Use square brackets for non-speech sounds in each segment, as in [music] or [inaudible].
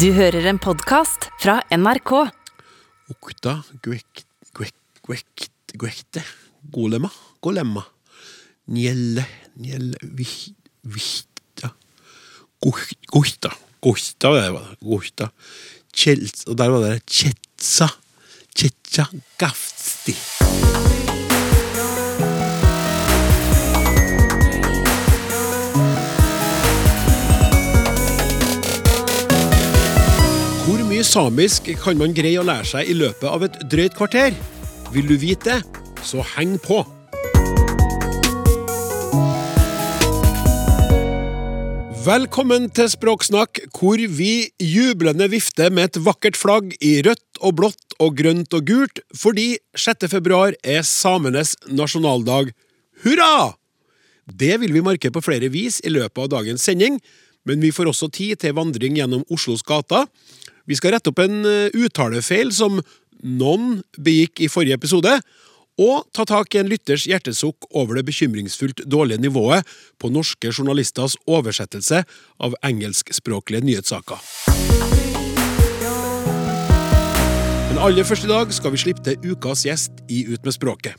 Du hører en podkast fra NRK. Okta guekt, guekt, guekt, guekte. Golema, golemma. Njelle, njelle, vih, vihta. Goh- Gohta, gohta var det. gohta. Og der var det kjetsa. Kjetsa gafsti. Samisk kan man greie å lære seg i løpet av et drøyt kvarter? Vil du vite det, så heng på! Velkommen til Språksnakk, hvor vi jublende vifter med et vakkert flagg i rødt og blått og grønt og gult, fordi 6. februar er samenes nasjonaldag. Hurra! Det vil vi markere på flere vis i løpet av dagens sending, men vi får også tid til vandring gjennom Oslos gater. Vi skal rette opp en eh, uttalefeil som noen begikk i forrige episode, og ta tak i en lytters hjertesukk over det bekymringsfullt dårlige nivået på norske journalisters oversettelse av engelskspråklige nyhetssaker. Men aller først i dag skal vi slippe til ukas gjest i Ut med språket.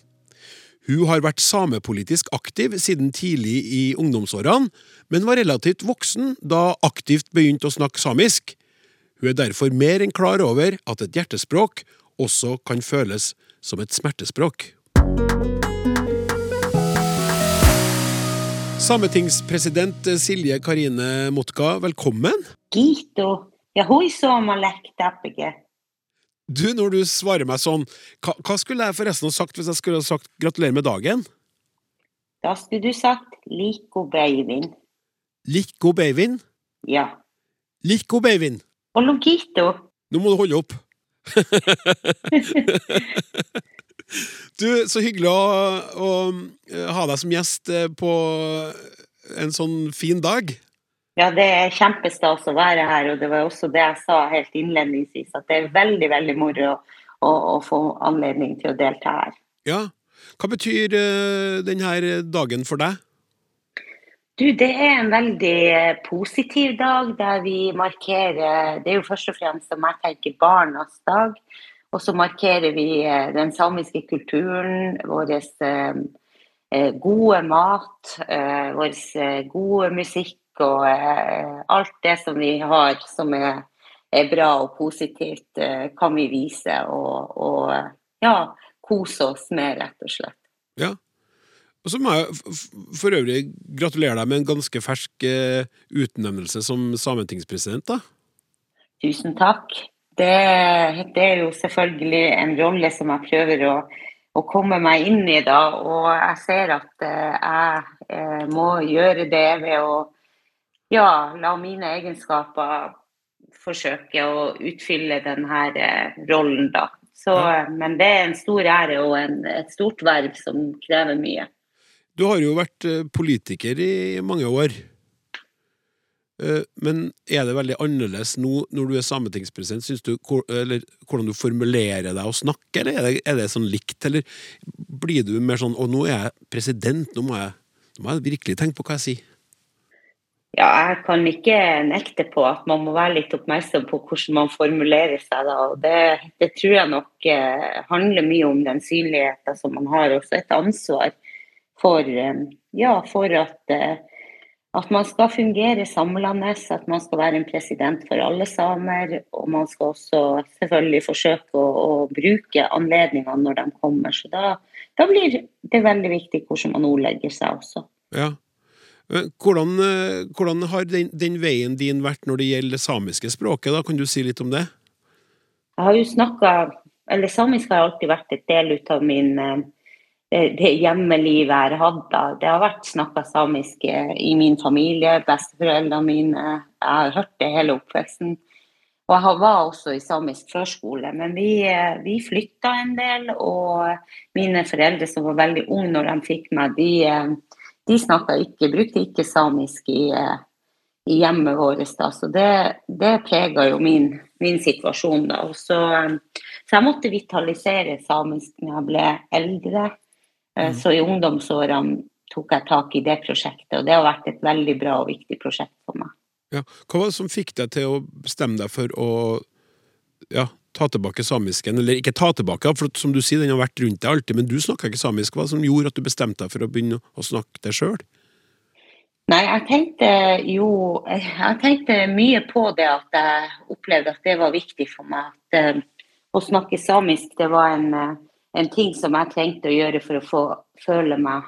Hun har vært samepolitisk aktiv siden tidlig i ungdomsårene, men var relativt voksen da aktivt begynte å snakke samisk. Hun er derfor mer enn klar over at et hjertespråk også kan føles som et smertespråk. Sametingspresident Silje Karine Motka, velkommen. Gito. Ja, hui suomalektäppige. Du, Når du svarer meg sånn, hva, hva skulle jeg forresten ha sagt hvis jeg skulle ha sagt gratulerer med dagen? Da skulle du sagt liko beivin. Liko beivin? Ja. Liko beivin. Og logito. Nå må du holde opp. [laughs] du, så hyggelig å, å eh, ha deg som gjest eh, på en sånn fin dag. Ja, det er kjempestas å være her, og det var også det jeg sa helt innledningsvis, at det er veldig, veldig moro å, å, å få anledning til å delta her. Ja. Hva betyr eh, denne dagen for deg? Du, det er en veldig eh, positiv dag der vi markerer Det er jo først og fremst som jeg tenker barnas dag. Og så markerer vi eh, den samiske kulturen, vår eh, gode mat, vår gode musikk og alt det som vi har som er, bra og positivt, kan vi vise og, og ja, kose oss med, rett og slett. Ja. Og så må jeg for øvrig gratulere deg med en ganske fersk eh, utnevnelse som sametingspresident. da. Tusen takk. Det, det er jo selvfølgelig en rolle som jeg prøver å, å komme meg inn i, da. Og jeg ser at eh, jeg eh, må gjøre det ved å ja, la mine egenskaper forsøke å utfylle denne rollen, da. Så. Men det er en stor ære og en, et stort verv som krever mye. Du har jo vært eh, politiker i mange år. Eh, Men er det veldig annerledes nå når du er sametingspresident? Synes du, eller Hvordan du formulerer deg og snakker, eller er det, er det sånn likt? Eller blir du mer sånn 'Å, nå er jeg president, nå må jeg, nå må jeg virkelig tenke på hva jeg sier'? Ja, jeg kan ikke nekte på at man må være litt oppmerksom på hvordan man formulerer seg. Da. Og det, det tror jeg nok eh, handler mye om den synligheten som man har, også et ansvar for, eh, ja, for at, eh, at man skal fungere samlende, at man skal være en president for alle samer. Og man skal også selvfølgelig forsøke å, å bruke anledningene når de kommer. Så da, da blir det veldig viktig hvordan man ordlegger seg også. Ja. Hvordan, eh, hvordan har den, den veien din vært når det gjelder det samiske språket? da? Kan du si litt om det? Jeg har jo snakka Eller samisk har alltid vært et del ut av min det, hjemmelivet jeg har hatt. da. Det har vært snakka samisk eh, i min familie, besteforeldrene mine. Jeg har hørt det hele oppveksten. Og jeg var også i samisk førskole, men vi, eh, vi flytta en del. Og mine foreldre som var veldig unge når de fikk meg, de, eh, de ikke, brukte ikke samisk i, i hjemmet vårt. Da. Så det, det prega jo min, min situasjon. Da. Så, så jeg måtte vitalisere samisk når jeg ble eldre. Eh, Mm. Så i ungdomsårene tok jeg tak i det prosjektet, og det har vært et veldig bra og viktig prosjekt for meg. Ja. Hva var det som fikk deg til å bestemme deg for å ja, ta tilbake samisken? Eller ikke ta tilbake, for som du sier, den har vært rundt deg alltid, men du snakka ikke samisk. Hva som gjorde at du bestemte deg for å begynne å snakke det sjøl? Nei, jeg tenkte jo Jeg tenkte mye på det at jeg opplevde at det var viktig for meg. At uh, å snakke samisk, det var en, uh, en ting som jeg trengte å gjøre for å få føle meg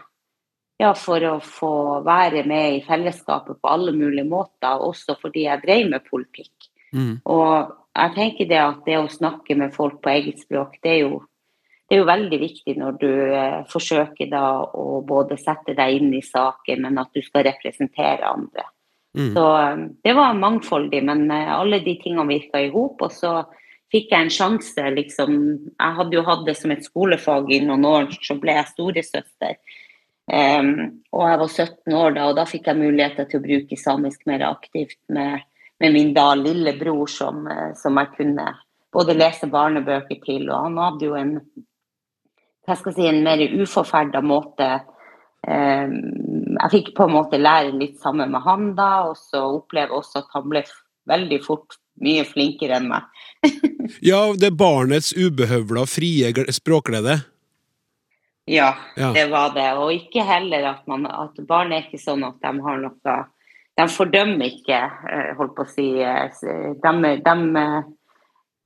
ja, for å få være med i fellesskapet på alle mulige måter, også fordi jeg drev med politikk. Mm. Og jeg tenker det at det å snakke med folk på eget språk, det er jo, det er jo veldig viktig når du eh, forsøker da å både sette deg inn i saken, men at du skal representere andre. Mm. Så eh, det var mangfoldig, men eh, alle de tingene virka i hop. Og så fikk jeg en sjanse, liksom. Jeg hadde jo hatt det som et skolefag i noen år, så ble jeg storesøster. Um, og jeg var 17 år da, og da fikk jeg muligheter til å bruke samisk mer aktivt med, med min da lillebror, som, eh, som, jeg kunne både lese barnebøker til, og han hadde jo en hva skal jeg si, en mer uforferda måte um, Jeg fikk på en måte lære litt sammen med han da, og så oppleve også at han ble veldig fort mye flinkere enn meg. [laughs] ja, det er barnets ubehøvla, frie språkglede? Ja, ja, det var det. Og ikke heller at, man, at barn er ikke sånn at de har noe De fordømmer ikke, eh, holdt på å si eh, De, de eh,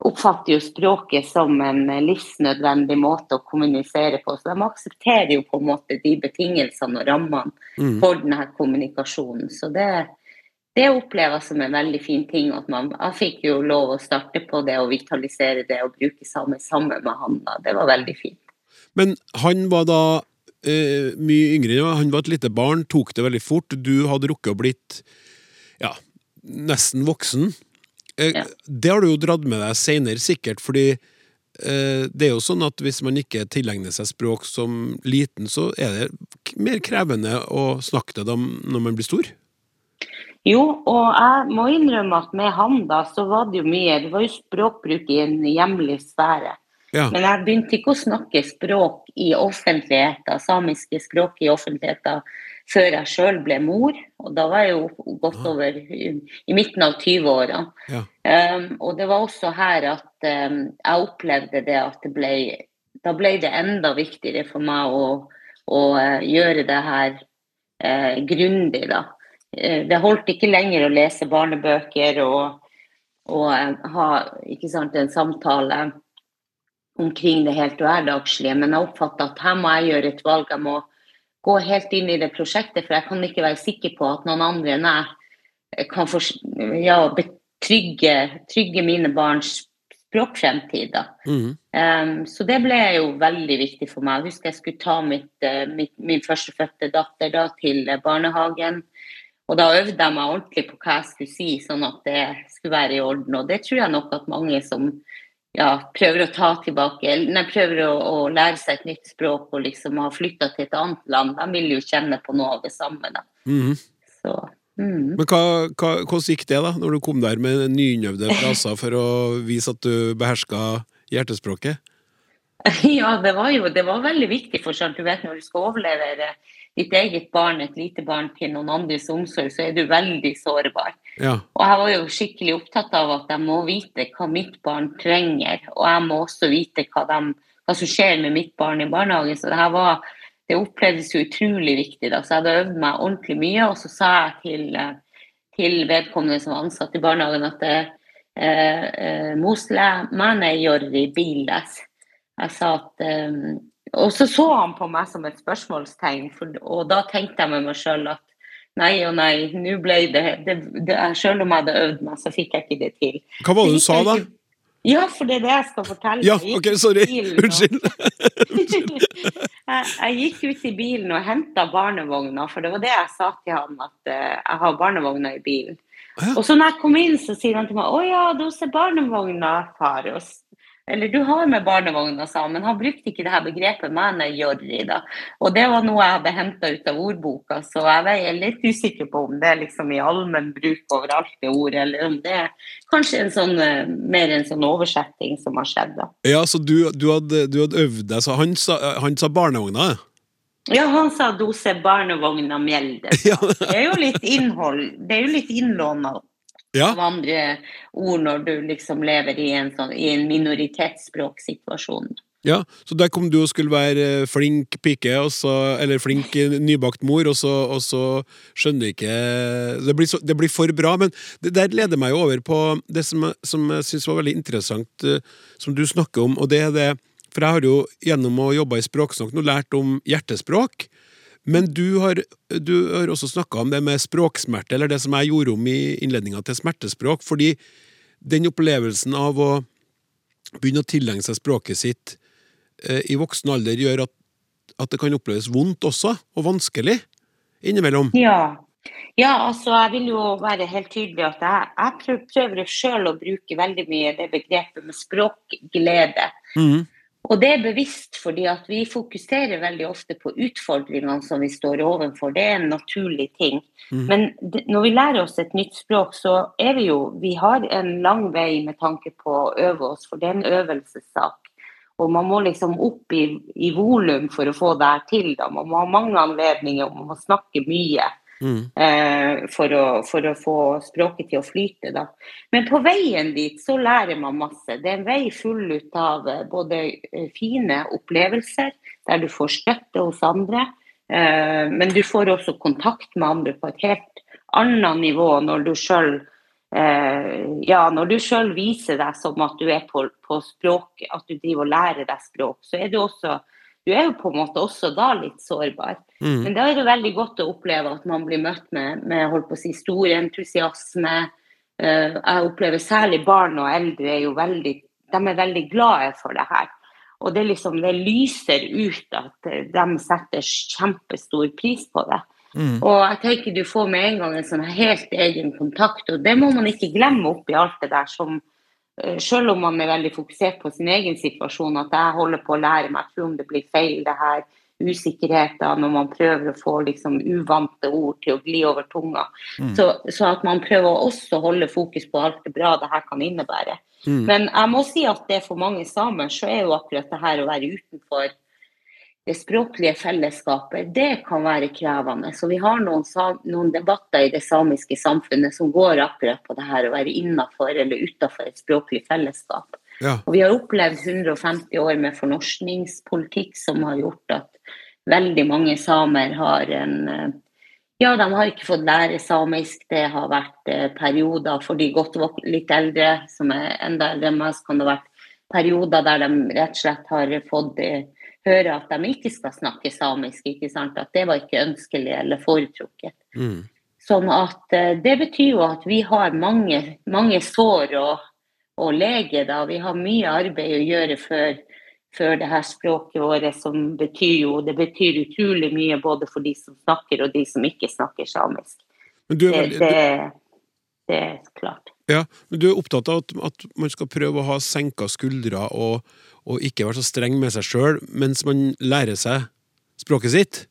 oppfatter jo språket som en livsnødvendig måte å kommunisere på. Så de aksepterer jo på en måte de betingelsene og rammene mm. for denne kommunikasjonen. Så det, det opplever jeg som en veldig fin ting. at man, Jeg fikk jo lov å starte på det og vitalisere det og bruke samme sammen med han. da. Det var veldig fint. Men han var da eh, mye yngre, han var et lite barn, tok det veldig fort. Du hadde rukket å blitt ja, nesten voksen. Eh, ja. Det har du jo dratt med deg seinere, sikkert, fordi eh, det er jo sånn at hvis man ikke tilegner seg språk som liten, så er det mer krevende å snakke det når man blir stor? Jo, og jeg må innrømme at med han da, så var det jo mye Det var jo språkbruk i en hjemlig sfære. Ja. Men jeg begynte ikke å snakke språk i offentligheter, samiske språk i offentligheter før jeg sjøl ble mor. Og da var jeg jo godt over i, midten av 20-åra. Ja. Um, og det var også her at um, jeg opplevde det at det ble Da ble det enda viktigere for meg å, å uh, gjøre det her uh, grundig, da. Uh, det holdt ikke lenger å lese barnebøker og, og ha ikke sant, en samtale omkring det helt hverdagslige. Men jeg oppfatter at her må jeg gjøre et valg. Jeg må gå helt inn i det prosjektet, for jeg kan ikke være sikker på at noen andre enn jeg kan for, ja, betrygge trygge mine barns språkfremtid. Mm. Um, så det ble jo veldig viktig for meg. Jeg husker jeg skulle ta mitt, mitt, min førstefødte datter da, til barnehagen. Og da øvde jeg meg ordentlig på hva jeg skulle si, sånn at det skulle være i orden. Og det tror jeg nok at mange som ja, prøver å ta tilbake nei, prøver å, å, lære seg et nytt språk og liksom har flytta til et annet land, de vil jo kjenne på noe av det samme. da. Mm. Så, mm. Men hva, hva, hvordan gikk det, da, når du kom der med nyinnøvde fraser for å vise at du beherska hjertespråket? [laughs] Ja, det var jo det var veldig viktig, for sånn, du vet når du skal overlevere ditt eget barn, et lite barn, til noen andres omsorg, så er du veldig sårbar. Ja. Og jeg var jo skikkelig opptatt av at jeg må vite hva mitt barn trenger, og jeg må også vite hva, de, hva som skjer med mitt barn i barnehagen. Så det her var det opplevdes jo utrolig viktig. da, Så jeg hadde øvd meg ordentlig mye, og så sa jeg til, til vedkommende som var ansatt i barnehagen at eh, eh, Mosle, mane bil biles. Jeg sa at um, og så så han på meg som et spørsmålstegn, for, og da tenkte jeg med meg sjøl at nei og nei, nå ble det, det, det Selv om jeg hadde øvd meg, så fikk jeg ikke det til. Hva var det du sa da? Ja, for det er det jeg skal fortelle. Ja, ok, sorry. Unnskyld. [laughs] jeg, jeg, gikk ut i bilen og henta barnevogna, for det var det jeg sa til han, at uh, jeg har barnevogna i bilen. Ja. Og så når jeg kom inn, så sier han til meg 'Å ja, du ser barnevogna, far'. Og eller du har med barnevogna, sa men han brukte ikke det her begrepet manajorri. da. Og det var noe jeg hadde henta ut av ordboka, så jeg er litt usikker på om det er liksom i allmenn bruk overalt det ordet, eller om det er kanskje en sånn, eh, mer en sånn oversetting som har skjedd. da. Ja, så du, du, hadde, du hadde, øvd deg, så han sa, han sa barnevogna? Ja, han sa 'dose barnevogna mjelde'. [laughs] Det er jo litt innhold, det er jo litt innlåna Ja. av andre ord når du liksom lever i en, sånn, i en minoritetsspråksituasjon. Ja, så der kom du og skulle være eh, flink pike, og så, eller flink eh, nybakt mor, og så, og så skjønner ikke det blir, så, det blir for bra, men det der leder meg over på det som, som jeg syns var veldig interessant, eh, som du snakker om, og det er det For jeg har jo gjennom å jobbe i Språksnakk nå lært om hjertespråk, men du har, du har også snakka om det med språksmerte, eller det som jeg gjorde om i innledninga til smertespråk, fordi den opplevelsen av å begynne å tilegne seg språket sitt eh, i voksen alder gjør at, at det kan oppleves vondt også, og vanskelig innimellom. Ja. ja, altså jeg vil jo være helt tydelig at jeg, jeg prøver sjøl å bruke veldig mye det begrepet med språkglede. Mhm. Og det er bevisst fordi at vi fokuserer veldig ofte på utfordringene som vi står overfor. Det er en naturlig ting. Mm. Men når vi lærer oss et nytt språk, så er vi jo Vi har en lang vei med tanke på å øve oss, for det er en øvelsessak. Og man må liksom opp i, i volum for å få det her til. Da. Man må ha mange anledninger, og man må snakke mye Mhm. eh, for, å, for å få språket til å flyte. Da. Men på veien dit så lærer man masse. Det er en vei full ut av eh, både eh, fine opplevelser, der du får støtte hos andre, men du får også kontakt med andre på et helt annet nivå når du sjøl ja, når du sjøl viser deg som at du er på, på språk, at du driver og lærer deg språk, så er du også du er jo på en måte også da litt sårbar. Mm. Men da er det veldig godt å oppleve at man blir møtt med, med holdt på å si, stor entusiasme. Eh, jeg opplever særlig barn og eldre er jo veldig, de er veldig glade for det her. Og det, liksom, det lyser ut at eh, de setter kjempestor pris på det. Mm. Og jeg tenker du får med en gang en sånn helt egen kontakt, og det må man ikke glemme oppi alt det der som selv om man er veldig fokusert på sin egen situasjon, at jeg holder på å lære meg, jeg tror om det blir feil, det her usikkerheter når man prøver å få liksom uvante ord til å gli over tunga. Mm. Så, så at man prøver å også holde fokus på alt det bra det her kan innebære. Mm. Men jeg må si at det for mange samer så er jo akkurat det her å være utenfor det språklige fellesskapet, det kan være krevende. Så vi har noen, noen debatter i det samiske samfunnet som går akkurat på det her å være innafor eller utafor et språklig fellesskap. Ja. Og vi har opplevd 150 år med fornorskningspolitikk som har gjort at veldig mange samer har en Ja, de har ikke fått lære samisk. Det har vært eh, perioder for de godt litt eldre, som er enda eldre enn meg, så kan det ha vært perioder der de rett og slett har fått eh, høre at de ikke skal snakke samisk. ikke sant? At det var ikke ønskelig eller foretrukket. Mm. Sånn at eh, Det betyr jo at vi har mange, mange sår å, å lege. da. Vi har mye arbeid å gjøre før, før det her språket vårt, som betyr jo Det betyr utrolig mye både for de som snakker og de som ikke snakker samisk. Men du er, Det, det, det er klart. Ja, men du er opptatt av at, at man skal prøve å ha senka skuldre og, og ikke være så streng med seg sjøl mens man lærer seg språket sitt?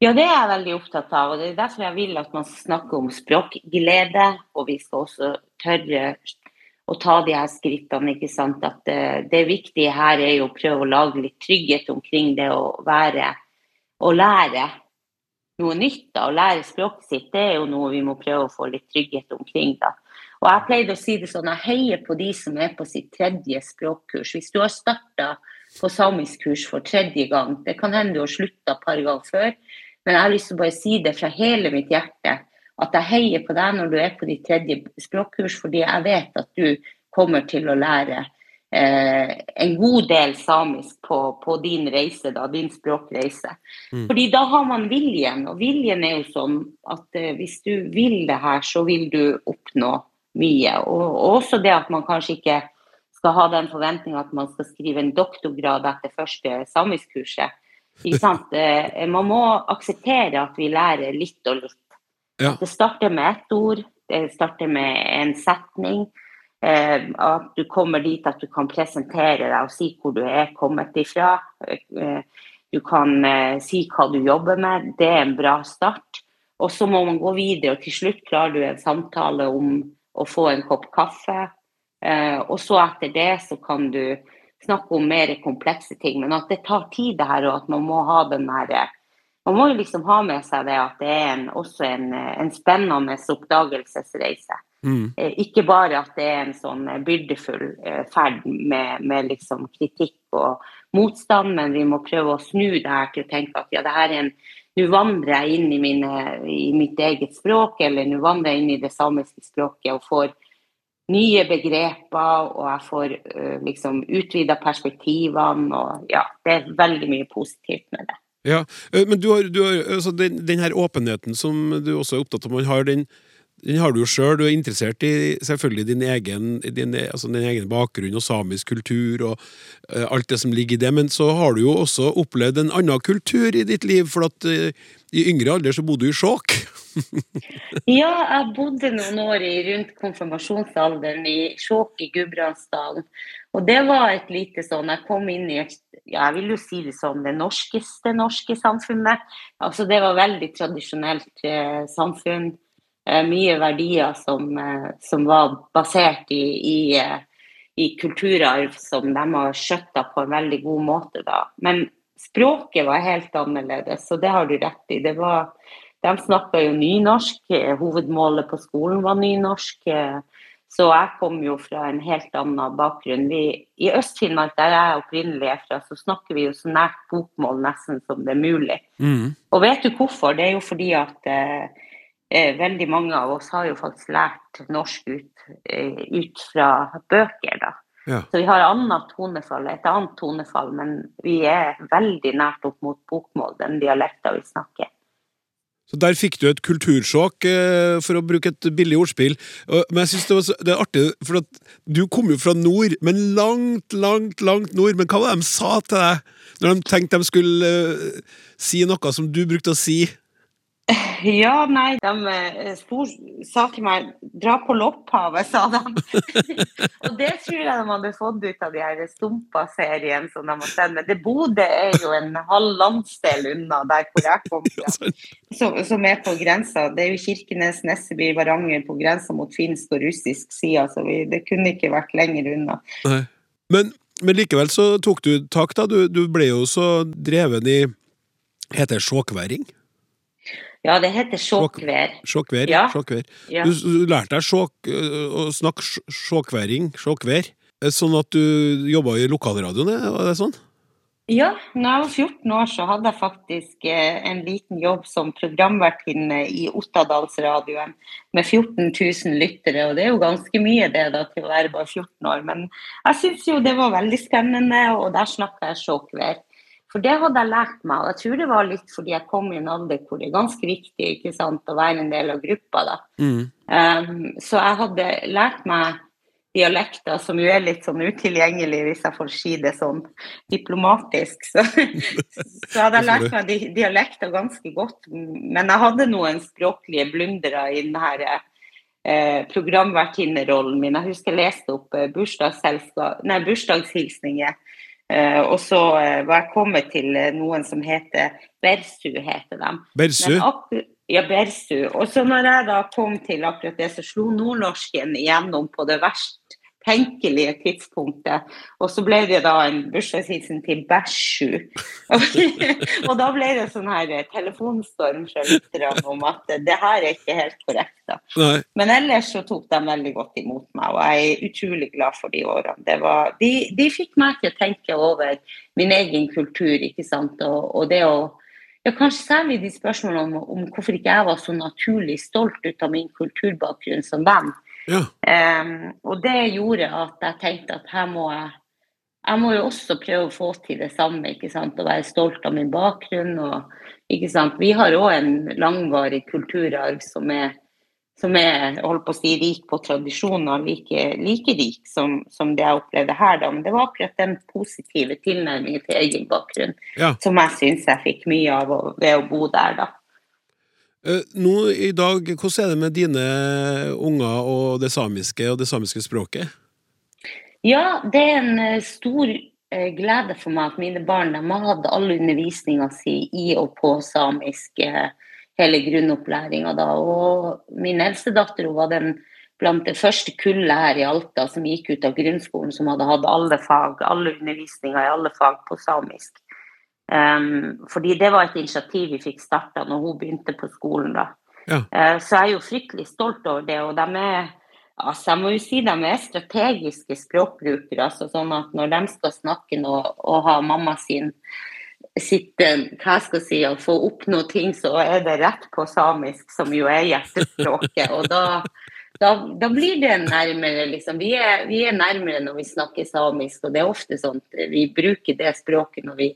Ja, det er jeg veldig opptatt av. og Det er derfor jeg vil at man snakker om språkglede. Og vi skal også tørre å ta de her skrittene. ikke sant? At det, det viktige her er jo å prøve å lage litt trygghet omkring det å være og lære noe nytt. da, Å lære språket sitt, det er jo noe vi må prøve å få litt trygghet omkring. da. Og jeg pleide å si det sånn, jeg heier på de som er på sitt tredje språkkurs. Hvis du har starta på samiskkurs for tredje gang, det kan hende du har slutta et par ganger før, men jeg har lyst til å bare si det fra hele mitt hjerte, at jeg heier på deg når du er på ditt tredje språkkurs, fordi jeg vet at du kommer til å lære eh, en god del samisk på, på din reise, da, din språkreise. Mm. Fordi da har man viljen, og viljen er jo sånn at eh, hvis du vil det her, så vil du oppnå mye. Og, og også det at man kanskje ikke skal ha den forventninga at man skal skrive en doktorgrad etter første samiskkurset. [laughs] Eh, Man må akseptere at vi lærer litt og litt. Ja. Det starter med ett ord, det starter med en setning. Eh, at du kommer dit at du kan presentere deg og si hvor du er kommet ifra. Eh, du kan si hva du jobber med. Det er en bra start. Og så må man gå videre, og til slutt klarer du en samtale om å få en kopp kaffe. Eh, og så etter det så kan du snakke om mer komplekse ting. Men at det tar tid, det her, og at man må ha den der Man må jo liksom ha med seg det at det er en, også en, en spennende oppdagelsesreise. Mm. Eh, Ikke bare at det er en sånn eh, byrdefull eh, ferd med, med liksom kritikk og motstand, men vi må prøve å snu det her til å tenke at ja, det her er en Nå vandrer jeg inn i, mine, i mitt eget språk, eller nå vandrer jeg inn i det samiske språket og får nye begreper, og jeg får uh, liksom utvida perspektivene, og ja, det er veldig mye positivt med det. Ja, eh, men du har, du har altså den, den her åpenheten som du også er opptatt av, man har den, den har du jo sjøl. Du er interessert i selvfølgelig din egen, din, altså din egen bakgrunn og samisk kultur og uh, alt det som ligger i det, men så har du jo også opplevd en annen kultur i ditt liv, for at uh, i yngre alder så bodde du i Skjåk. [laughs] Ja, jeg bodde noen år rundt konfirmasjonsalderen i Skjåk i Gudbrandsdalen. Og det var et lite sånn Jeg kom inn i et ja, jeg vil jo si det sånn, det norskeste norske samfunnet. Altså Det var veldig tradisjonelt eh, samfunn. Eh, mye verdier som, eh, som var basert i, i, eh, i kulturarv som de har skjøtta på en veldig god måte. da. Men språket var helt annerledes, og det har du rett i. Det var, de snakka jo nynorsk. Hovedmålet på skolen var nynorsk. Så jeg kom jo fra en helt annen bakgrunn. Vi, I Øst-Finnmark, der jeg opprinnelig er fra, så snakker vi jo så nært bokmål nesten som det er mulig. Mm. Og vet du hvorfor? Det er jo fordi at eh, veldig mange av oss har jo faktisk lært norsk ut, eh, ut fra bøker, da. Ja. Så vi har annet tonefall, et annet tonefall, men vi er veldig nært opp mot bokmål, den dialekta vi snakker. Så Der fikk du et kultursjokk, eh, for å bruke et billig ordspill. Men jeg synes det, var så, det er artig, for du kom jo fra nord, men langt, langt, langt nord. Men hva var det de sa til deg når de tenkte de skulle eh, si noe som du brukte å si? Ja, nei, de eh, spor, sa til meg 'dra på Lopphavet', sa de. [laughs] og det tror jeg de hadde fått ut av de her Stumpa-serien som de har sett. Men det Bodø er jo en halv landsdel unna der hvor jeg kom [laughs] fra. som, som er på grensa. Det er jo Kirkenes, Nesseby, Varanger på grensa mot finsk og russisk side, så vi, det kunne ikke vært lenger unna. Nei. Men, men likevel så tok du tak, da. Du, du ble jo så dreven i Heter det sjåkværing? Ja, det heter sjåkvær. Sjåkvær? Ja. Sjåkvær. Ja. Du, du lærte deg sjåk, å snakke sj- sjåkværing, sjåkvær, sånn at du jobba i lokalradioen, er var det sånn? Ja, når jeg var 14 år så hadde jeg faktisk eh, en liten jobb som programvertinne i Ottadalsradioen med 14 000 lyttere, og det er jo ganske mye det da til å være bare 14 år. Men jeg syns jo det var veldig spennende, og der snakka jeg sjåkvær. For det hadde jeg lært meg, og jeg tror det var litt fordi jeg kom i en alder hvor det er ganske viktig ikke sant, å være en del av gruppa. da. Mm. Um, så jeg hadde lært meg dialekter som jo er litt sånn utilgjengelig, hvis jeg får si det sånn diplomatisk. Så, så hadde jeg lært meg dialekter ganske godt. Men jeg hadde noen språklige blundere i den her eh, programvertinnerollen min. Jeg husker jeg leste opp eh, bursdagshilsninger. Eh, og så eh, var jeg kommet til eh, noen som heter Bersu, heter de. Bersu? Ja, Bersu. Og så når jeg da kom til akkurat det, så slo nordnorsken igjennom på det verst tenkelige tidspunktet. Og så ble det da en bursdagshilsen til Bæsju. [laughs] og da ble det sånn her eh, telefonstorm fra lytterne om at det her er ikke helt korrekt. da. Nei. Men ellers så tok de veldig godt imot meg, og jeg er utrolig glad for de årene. Det var, de, de fikk meg til å tenke over min egen kultur, ikke sant. Og, og det å ja, Kanskje særlig de spørsmålene om, om hvorfor ikke jeg var så naturlig stolt ut av min kulturbakgrunn som dem. Ja. Um, og det gjorde at jeg tenkte at her må jeg jeg må jo også prøve å få til det samme, ikke sant? å være stolt av min bakgrunn. Og, ikke sant? Vi har òg en langvarig kulturarv som er, som er holdt på å si, rik på tradisjoner, like, like rik som, som det jeg opplevde her. Da. Men det var akkurat den positive tilnærmingen til egen bakgrunn Ja. som jeg syns jeg fikk mye av ved å bo der. da. Eh, Nå i dag, hvordan er det med dine unger og det samiske og det samiske språket? Ja, det er en eh, stor eh, glede for meg at mine barn de har hatt all undervisninga si i og på samisk hele grunnopplæringa da. Og min eldste datter hun var den blant det første kullet her i Alta som gikk ut av grunnskolen som hadde hatt alle fag, alle undervisninga i alle fag på samisk. Um, fordi det var et initiativ vi fikk starta når hun begynte på skolen. da. Ja. Uh, Så jeg er jo fryktelig stolt over det. Og de er, Altså, jeg må jo si de er strategiske språkbrukere. Altså, sånn at når de skal snakke noe og ha mamma sin sitte hva skal jeg si, og få oppnå ting, så er det rett på samisk, som jo er hjertespråket. Og da, da, da blir det nærmere, liksom. Vi er, vi er, nærmere når vi snakker samisk, og det er ofte sånn vi bruker det språket når vi,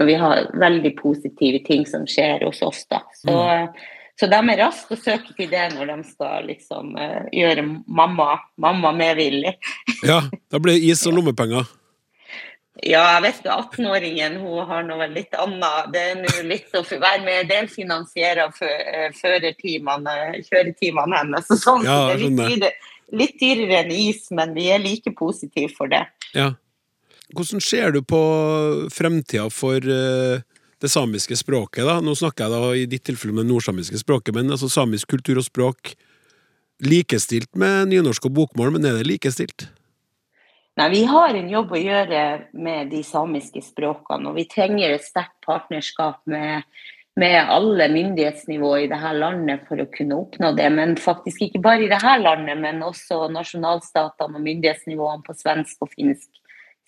når vi har veldig positive ting som skjer hos oss. da. Så, mm. Så de er raske å søke til det når de skal liksom uh, gjøre mamma, mamma medvillig. [laughs] ja, da blir det is og lommepenger. Ja, jeg vet ikke. 18-åringen hun har noe litt annet. Det er nå litt å være med delfinansiere eh, førertimene, kjøretimene hennes. og sånn. Ja, det er litt dyrere, litt dyrere enn is, men vi er like positive for det. Ja. Hvordan ser du på fremtida for uh, det samiske språket? da? Nå snakker jeg da i ditt tilfelle med det nordsamiske språket, men altså samisk kultur og språk likestilt med nynorsk og bokmål, men er det likestilt? Nei, Vi har en jobb å gjøre med de samiske språkene, og vi trenger et sterkt partnerskap med, med alle myndighetsnivåer i dette landet for å kunne oppnå det. Men faktisk ikke bare i dette landet, men også nasjonalstatene og myndighetsnivåene på svensk og finsk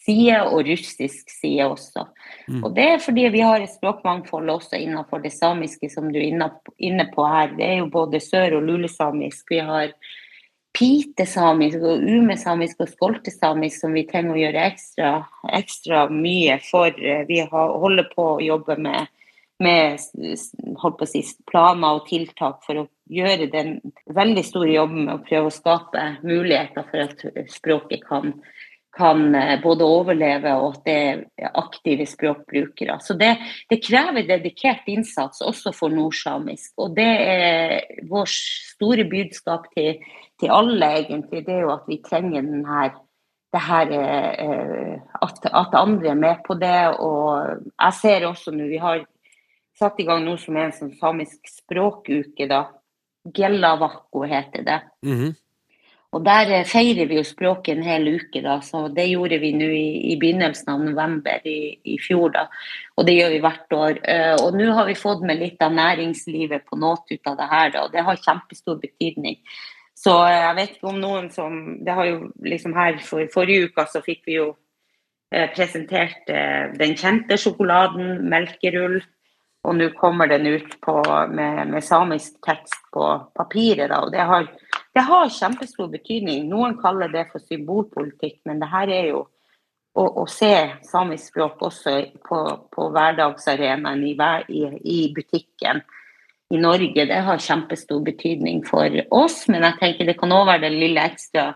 side, og russisk side også. Mm. Og Det er fordi vi har et språkmangfold også innenfor det samiske, som du er inne på her. Det er jo både sør- og lulesamisk. Vi har pitesamisk og umesamisk og skoltesamisk som vi trenger å gjøre ekstra, ekstra mye for. Vi holder på å jobbe med, med si, planer og tiltak for å gjøre den veldig store jobben med å prøve å skape muligheter for at språket kan, kan eh, både overleve og at det er aktive språkbrukere. Så det, det, krever dedikert innsats også for nordsamisk. Og det er vårt store budskap til til alle, egentlig, det er jo at vi trenger den her det her eh, at, at, andre er med på det. Og jeg ser også nå Vi har satt i gang noe som er en sånn samisk språkuke, da. Gellavakko heter det. Mm -hmm. Og der eh, feirer vi jo språket en hel uke, da. Så det gjorde vi nå i, i, begynnelsen av november i, i, fjor, da. Og det gjør vi hvert år. Uh, og nå har vi fått med litt av næringslivet på noe ut av det her, da. Og det har kjempestor betydning. Så eh, jeg vet ikke om noen som Det har jo liksom her for forrige uke så fikk vi jo eh, presentert eh, den kjente sjokoladen, melkerull. Og nå kommer den ut på, med, med, samisk tekst på papiret. Da, og det har, det har, kjempestor betydning. Noen kaller det for symbolpolitikk, men det her er jo å, å se samisk språk også på, på hverdagsarenaen i, i, i butikken i Norge, det har kjempestor betydning for oss. Men jeg tenker det kan òg være den lille ekstra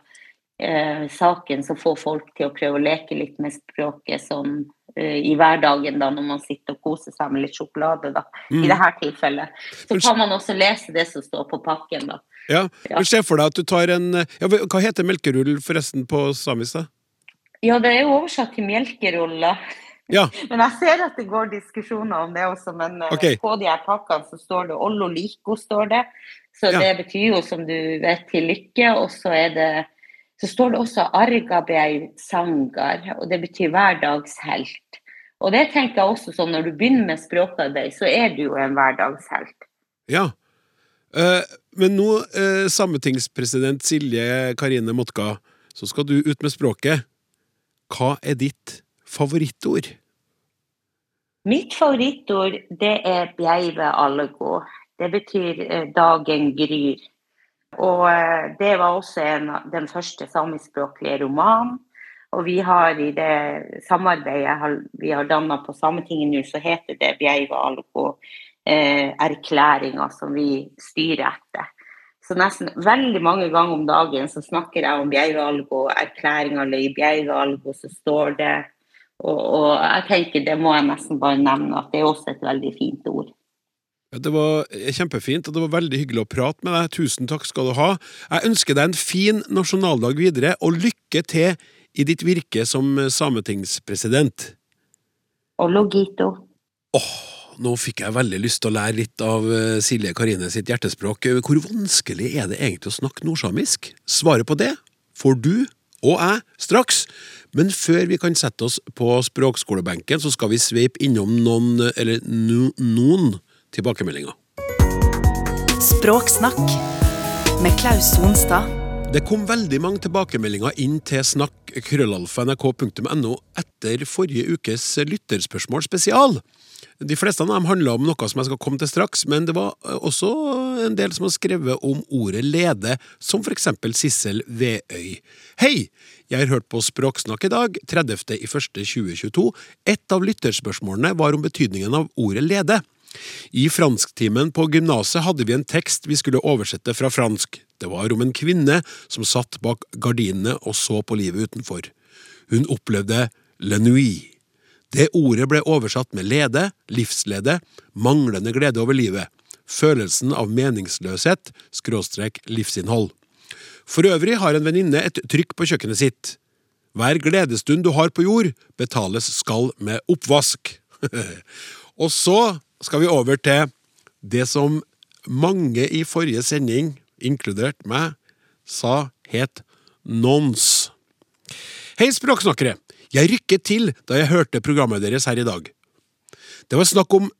eh, saken som får folk til å prøve å leke litt med språket sånn eh, i hverdagen da, når man sitter og koser seg med litt sjokolade. da, mm. I dette tilfellet. Så kan man også lese det som står på pakken. da. Ja, ja. Se for deg at du tar en ja, Hva heter melkerull forresten på samisk? da? Ja, det er jo oversatt til melkeruller. Ja. [laughs] Men jeg ser at det går diskusjoner om det også. Men eh, okay. på de her pakkene så står det 'Ollo liko'. står det. Så ja. det betyr jo, som du vet, til lykke. Og så er det så står det også 'Argabei sangar', og det betyr hverdagshelt. Og det tenker jeg også sånn, når du begynner med språkarbeid, så er du jo en hverdagshelt. Ja. Uh, men nå, uh, sametingspresident Silje Karine Motka, så skal du ut med språket. Hva er ditt favorittord? Mitt favorittord det er bjeive algo. Det betyr eh, dagen gryr. Og eh, det var også en, den første samiskspråklige romanen. Og vi har i det samarbeidet vi har danna på Sametinget nå, så heter det 'Bjeive algo eh, erklæringa som vi styrer etter. Så nesten veldig mange ganger om dagen så snakker jeg om Bjeiva og erklæringa, Bjeiva og så står det og, og, jeg tenker det må jeg nesten bare nevne, at det er også et veldig fint ord. Det var kjempefint, og det var veldig hyggelig å prate med deg. Tusen takk skal du ha. Jeg ønsker deg en fin nasjonaldag videre, og lykke til i ditt virke som sametingspresident. Ologito. logito. Nå fikk jeg veldig lyst til å lære litt av eh, Silje Karine sitt hjertespråk. Hvor vanskelig er det egentlig å snakke nordsamisk? Svaret på det får du og jeg straks. Men før vi kan sette oss på språkskolebenken, så skal vi sveipe innom noen, eller no, noen tilbakemeldinger. Språksnakk med Klaus Sonstad. Det kom veldig mange tilbakemeldinger inn til snakk.krøllalfa.nrk.no etter forrige ukes lytterspørsmål spesial. De fleste av dem handla om noe som jeg skal komme til straks, men det var også en del som har skrevet om ordet lede, som for eksempel Sissel Veøy. Hei! Jeg har hørt på Språksnakk i dag, 30.01.2022. Et av lytterspørsmålene var om betydningen av ordet lede. I fransktimen på gymnaset hadde vi en tekst vi skulle oversette fra fransk. Det var om en kvinne som satt bak gardinene og så på livet utenfor. Hun opplevde le nuit. Det ordet ble oversatt med lede, livslede, manglende glede over livet, følelsen av meningsløshet, skråstrek livsinnhold. For øvrig har en venninne et trykk på kjøkkenet sitt. Hver gledesstund du har på jord, betales skal med oppvask. [laughs] og så skal vi over til det som mange i forrige sending, inkludert meg, sa het nons. Hei, språksnakkere! Jeg rykket til da jeg hørte programmet deres her i dag. Det var snakk om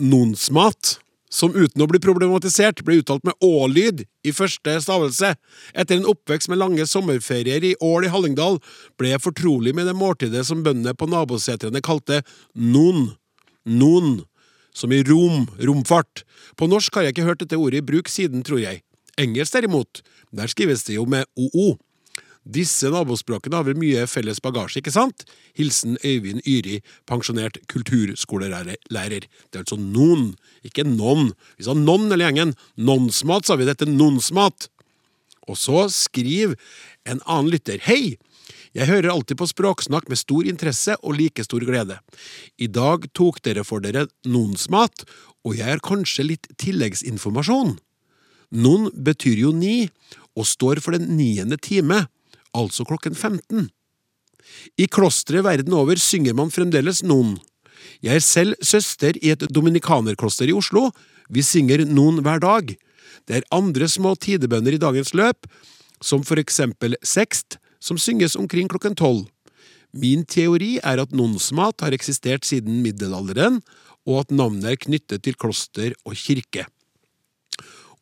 nonsmat, som uten å bli problematisert ble uttalt med å-lyd i første stavelse. Etter en oppvekst med lange sommerferier i Ål i Hallingdal ble jeg fortrolig med det måltidet som bøndene på nabosetrene kalte non. Non som i rom, romfart. På norsk har jeg ikke hørt dette ordet i bruk siden, tror jeg. Engelsk derimot, der skrives det jo med OO. Disse nabospråkene har vel mye felles bagasje, ikke sant? Hilsen Øyvind Yri, pensjonert kulturskolelærer. Det er altså noen, ikke non. Vi sa non eller gjengen. Nonsmat, sa vi. Dette nonsmat. Og så skriver en annen lytter. Hei! Jeg hører alltid på Språksnakk med stor interesse og like stor glede. I dag tok dere for dere nonsmat, og jeg har kanskje litt tilleggsinformasjon. Non betyr jo ni, og står for den niende time, altså klokken 15. I klostre verden over synger man fremdeles non. Jeg er selv søster i et dominikanerkloster i Oslo. Vi synger non hver dag. Det er andre små tidebønner i dagens løp, som for eksempel sekst, som synges omkring klokken tolv. Min teori er at nonsmat har eksistert siden middelalderen, og at navnet er knyttet til kloster og kirke.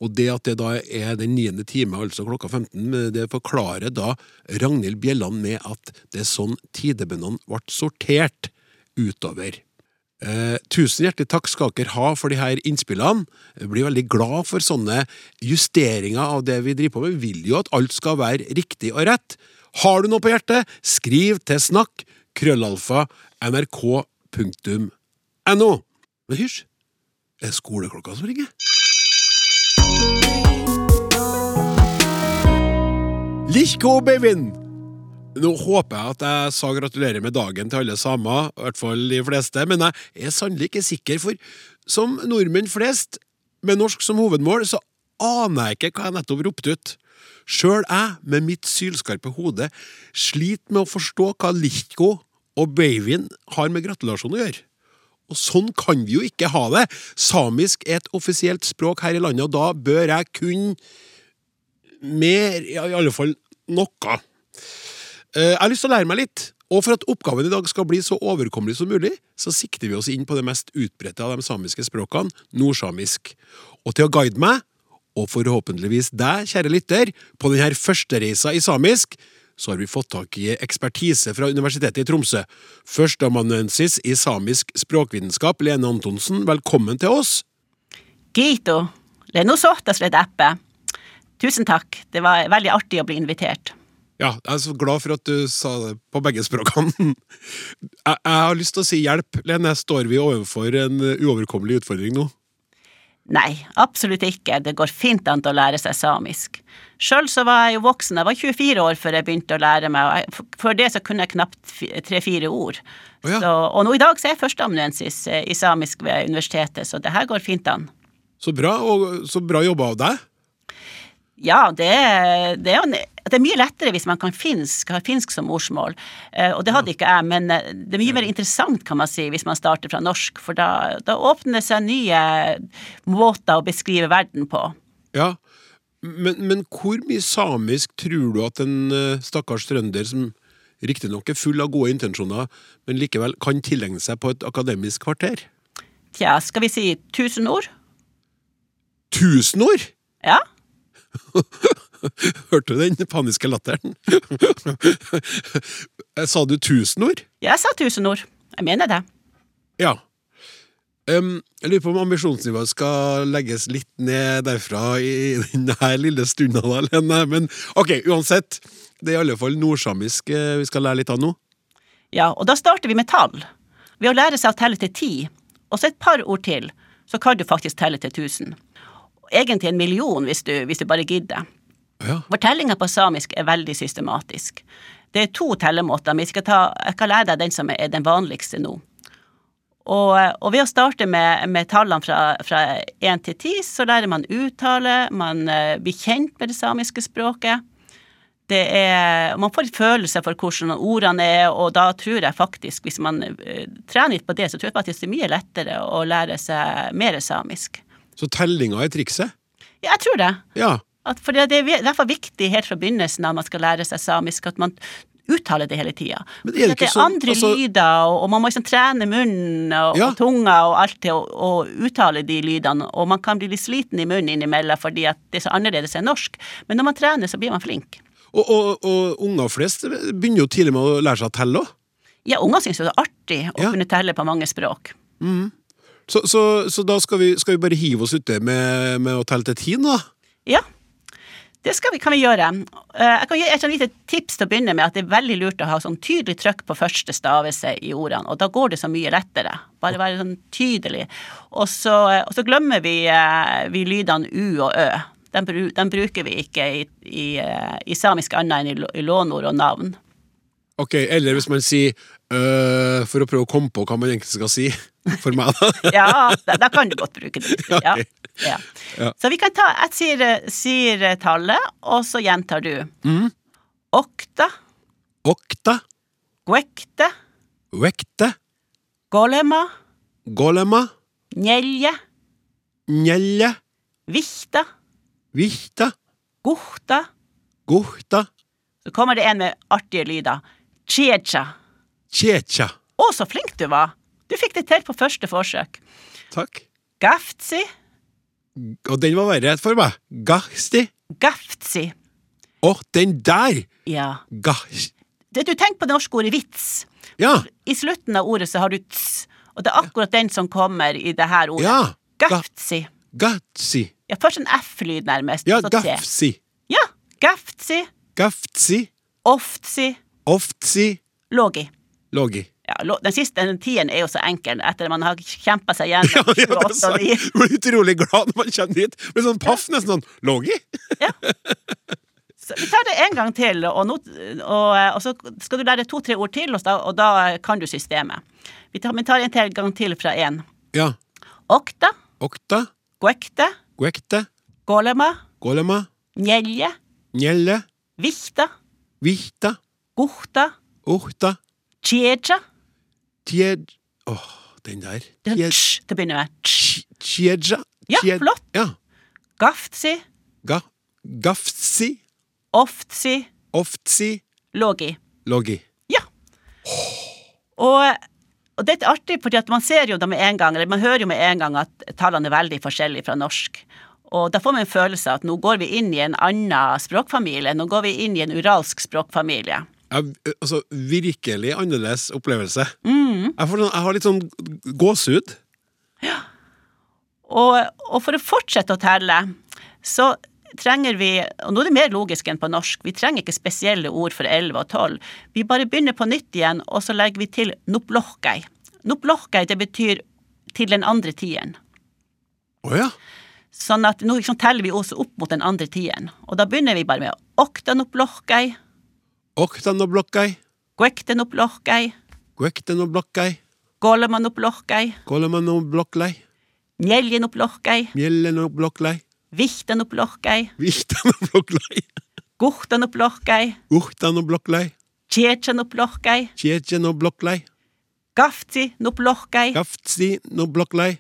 Og det at det da er den niende time, altså klokka 15, det forklarer da Ragnhild Bjelland med at det er sånn tidebøndene ble sortert utover. Eh, tusen hjertelig takk skal dere ha for de her innspillene. Jeg blir veldig glad for sånne justeringer av det vi driver på med. Vi vil jo at alt skal være riktig og rett. Har du noe på hjertet, skriv til snakk krøllalfa nrk.no. Men hysj, er det skoleklokka som ringer? Lichko Bevin! Nå håper jeg at jeg sa gratulerer med dagen til alle samer, i hvert fall de fleste, men jeg er sannelig ikke sikker, for som nordmenn flest, med norsk som hovedmål, så aner jeg ikke hva jeg nettopp ropte ut. Sjøl jeg, med mitt sylskarpe hode, sliter med å forstå hva Lichko og Beivin har med gratulasjon å gjøre. Og sånn kan vi jo ikke ha det! Samisk er et offisielt språk her i landet, og da bør jeg kunne mer, ja, i alle fall noe. Eh, jeg har lyst til å lære meg litt, og for at oppgaven i dag skal bli så overkommelig som mulig, så sikter vi oss inn på det mest utbredte av de samiske språkene, nordsamisk. Og til å guide meg og forhåpentligvis deg, kjære lytter, på denne førstereisa i samisk, så har vi fått tak i ekspertise fra Universitetet i Tromsø. Førsteamanuensis i samisk språkvitenskap, Lene Antonsen, velkommen til oss. Gito. Tusen takk, det var veldig artig å bli invitert. Ja, jeg er så glad for at du sa det på begge språkene. [laughs] Jeg, jeg har lyst til å si hjelp, Lene. Står vi overfor en uoverkommelig utfordring nå? Nei, absolutt ikke. Det går fint an å lære seg samisk. Sjøl så var jeg jo voksen, jeg var 24 år før jeg begynte å lære meg, og jeg, før det så kunne jeg knapt tre-fire ord. Oh, ja. Så, og nå i dag så er jeg førsteamanuensis eh, i samisk ved universitetet, så det her går fint an. Så bra, og så bra jobba av deg. Ja, det det, er, det er mye lettere hvis man kan finsk, har finsk som morsmål. Eh, og det hadde ikke jeg, men eh, det er mye mer interessant, kan man si, hvis man starter fra norsk. For da, da åpner det seg nye måter å beskrive verden på. Ja, men, men hvor mye samisk tror du at en eh, stakkars trønder som riktignok er full av gode intensjoner, men likevel kan tilegne seg på et akademisk kvarter? Tja, skal vi si tusen ord? Tusen ord! Ja? [laughs] Hørte du den paniske latteren? [laughs] Sa du tusen ord? Jeg sa tusen ord. Jeg mener det. Ja. Um, jeg lurer på om ambisjonsnivået skal legges litt ned derfra i denne lille stunda, alene. Men ok, uansett. Det er i alle fall nordsamisk eh, vi skal lære litt av nå. Ja, og da starter vi med tall. Ved å lære seg å telle til ti, og så et par ord til, så kan du faktisk telle til tusen. Egentlig en million hvis du, hvis du bare gidder. Ja. Fortellinga på samisk er veldig systematisk. Det er to tellemåter, men jeg skal, ta, jeg kan lære deg den som er den vanligste nå. Og, og ved å starte med, med tallene fra, én 1 til 10, så lærer man uttale, man eh, blir kjent med det samiske språket. Det er, man får en følelse for hvordan ordene er, og da tror jeg faktisk, hvis man eh, trener litt på det, så tror jeg faktisk det er mye lettere å lære seg mer samisk. Så tellinga er trikset? Ja, jeg tror det. Ja. At, for det er derfor viktig helt fra begynnelsen av man skal lære seg samisk, at man uttaler det hele tida. Det det er andre altså- lyder, og, og man må liksom trene munnen og, Ja. og tunga og alt til å, uttale de lydene, og man kan bli litt sliten i munnen innimellom fordi at det er så annerledes enn norsk, men når man trener, så blir man flink. Og, og, og unger flest begynner jo tidlig med å lære seg å telle òg. Ja, unger syns jo det er artig å Ja. kunne telle på mange språk. Så, så, så da skal vi, skal vi bare hive oss uti med, med å telle til ti, da? Ja, det skal vi, kan vi gjøre. Eh, Jeg kan gi et lite tips til å begynne med, at det er veldig lurt å ha sånn tydelig trykk på første stavelse i ordene, og da går det så mye lettere. Bare være sånn tydelig. Og så, og så glemmer vi, eh, vi lydene u og ø. Den, den bruker vi ikke i, i, eh, i samisk annet enn i, i lånord og navn. Ok, Eller hvis man sier øh, for å prøve å komme på hva man egentlig skal si. For meg, da. [laughs] Ja, da, da kan du godt bruke det. [laughs] Ja, ja. Ja. Så vi kan ta Jeg sier, sier tallet, og så gjentar du. Mm. Okta, Okta, Gwekte. vekte, golema, golema, njelje, Njelje. vihta, vihta, guhta. guhta, Så kommer det en med artige lyder. Checha. Tjetja. Å, så flink du var! Du fikk det til på første forsøk. Takk. Gaftsi, Og den var verre for meg. Gahsti. gaftsi. Å, den der! Ja. Gah... Det du tenker på det norske ordet vits. Ja. I slutten av ordet så har du ts, og det er akkurat den som kommer i det her ordet. Ja. Gaftsi. Gatsi. Ja, først en F-lyd nærmest, Ja, gafsi. Ja, gaftsi, Gaftsi. oftsi, Oftsi. logi. Logi. Ja, den siste den tiden er jo så enkel, etter at man har kjempa seg Ja, [laughs] gjennom ja, det 28 sant. og 9. Jeg blir utrolig glad når man kommer dit. Blir sånn paff, nesten sånn Logi? Så vi tar det en gang til, og, no, og, og så skal du lære to-tre ord til, og da, og da kan du systemet. Vi tar, vi tar en gang til fra én. Ja. Okta, Okta. guekte, Guekte. golema, Golema. njelje, Njelje. vihta, Vihta. guhta, Ohta. Tjeja. Tjed... Åh, den der. Det er tsj til å med. Tsj. Ja, flott. Ja. Gaftsi, Ga... gaftsi. oftsi, Oftsi. logi. Logi. Ja. Og, og det er artig, fordi man ser jo da med en gang, eller man hører jo med en gang at tallene er veldig forskjellige fra norsk. Og da får man en følelse av at nå går vi inn i en annen språkfamilie. Nå går vi inn i en uralsk språkfamilie. Jeg, altså, virkelig annerledes opplevelse. Mm. Jeg, får, sånn- jeg har litt sånn gåsehud. Og, og for å fortsette å telle, så trenger vi, og nå er det mer logisk enn på norsk, vi trenger ikke spesielle ord for 11 og 12. Vi bare begynner på nytt igjen, og så legger vi til noplohkei. Noplohkei, det betyr til den andre tieren. Å ja. Sånn at nå liksom teller vi også opp mot den andre tieren. Og da begynner vi bare med oktanoplohkei, Oktanoblokkei. guektenoplohkei, Guektenoblokkei. Golemanoblokkai. Golemanoblokkai. Mjeljenoblokkai. Mjeljenoblokkai. vihtenoplohkei, Vihtanoblokkei. guhtanoplohkei, Uhtanoblokkei. Tjetjenoblokkai. Tjetjenoblokkai. Gaftsi-noplohkei, Gaftsinoblokkei.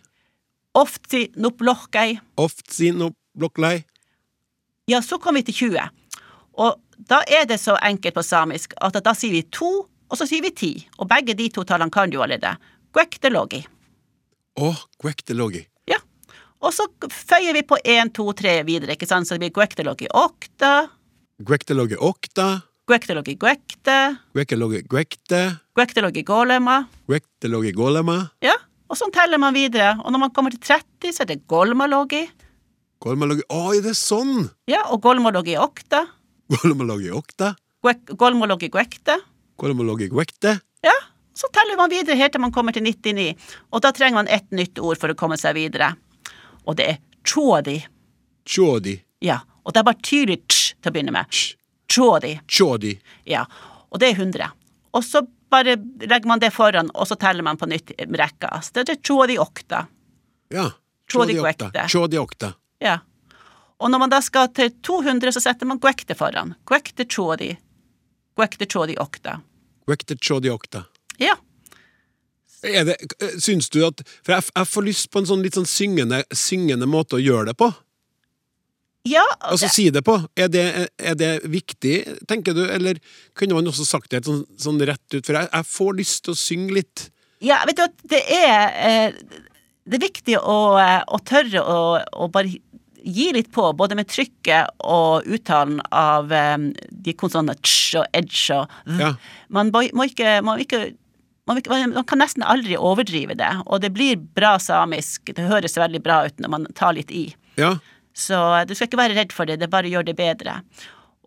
Oftsi-noplohkei. Oftsinoblokkei. Ja, så kom vi til 20. Og da er det så enkelt på samisk at da sier vi to, og så sier vi ti. Og begge de to tallene kan du allerede. Gwektelogi. Å, gwektelogi. Ja. Og så føyer vi på én, to, tre videre, ikke sant, så det blir gwektelogi okta, Gwektelogi okta, Gwektelogi gwekte. Gwektelogi gwekte, Gwektelogi golema. Gwektelogi golema, Ja, og sånn teller man videre. Og når man kommer til 30, så er det golmalogi. Golmalogi Å, er det sånn? Ja, og golmalogi okta. Golmaloge okta, guek- Golmologi guekte. Golmaloge gwekte. Ja, så teller man videre helt til man kommer til 99. Og da trenger man ett nytt ord for å komme seg videre. Og det er chodi. Chodi, Ja, og det er bare tydelig ch til å begynne med. Tjådi. Chodi. chodi. Ja, og det er 100. Og så bare legger man det foran, og så teller man på nytt rekka. Så det er chodi okta. Ja. Chodi okta. Chodi okta. Ja. Og når man da skal til 200, så setter man guekte foran. Guekte chori. Guekte chori okta. Gwekte chori okta. Ja. Er det, eh, syns du at For jeg, jeg får lyst på en sånn litt sånn syngende, syngende måte å gjøre det på. Ja, Altså si det på. Er det, er det viktig, tenker du? Eller kunne man også sagt det sånn, sånn rett ut? For jeg, jeg får lyst til å synge litt. Ja, vet du at det er eh, Det er viktig å, eh, å tørre å, å bare gi litt på, både med trykket og uttalen av um, de konsonantene ch og edge og v. Ja. Man må, ikke, man, må ikke man, må ikke- man man kan nesten aldri overdrive det, og det blir bra samisk. Det høres veldig bra ut når man tar litt i. Ja. Så eh, du skal ikke være redd for det, det bare gjør det bedre.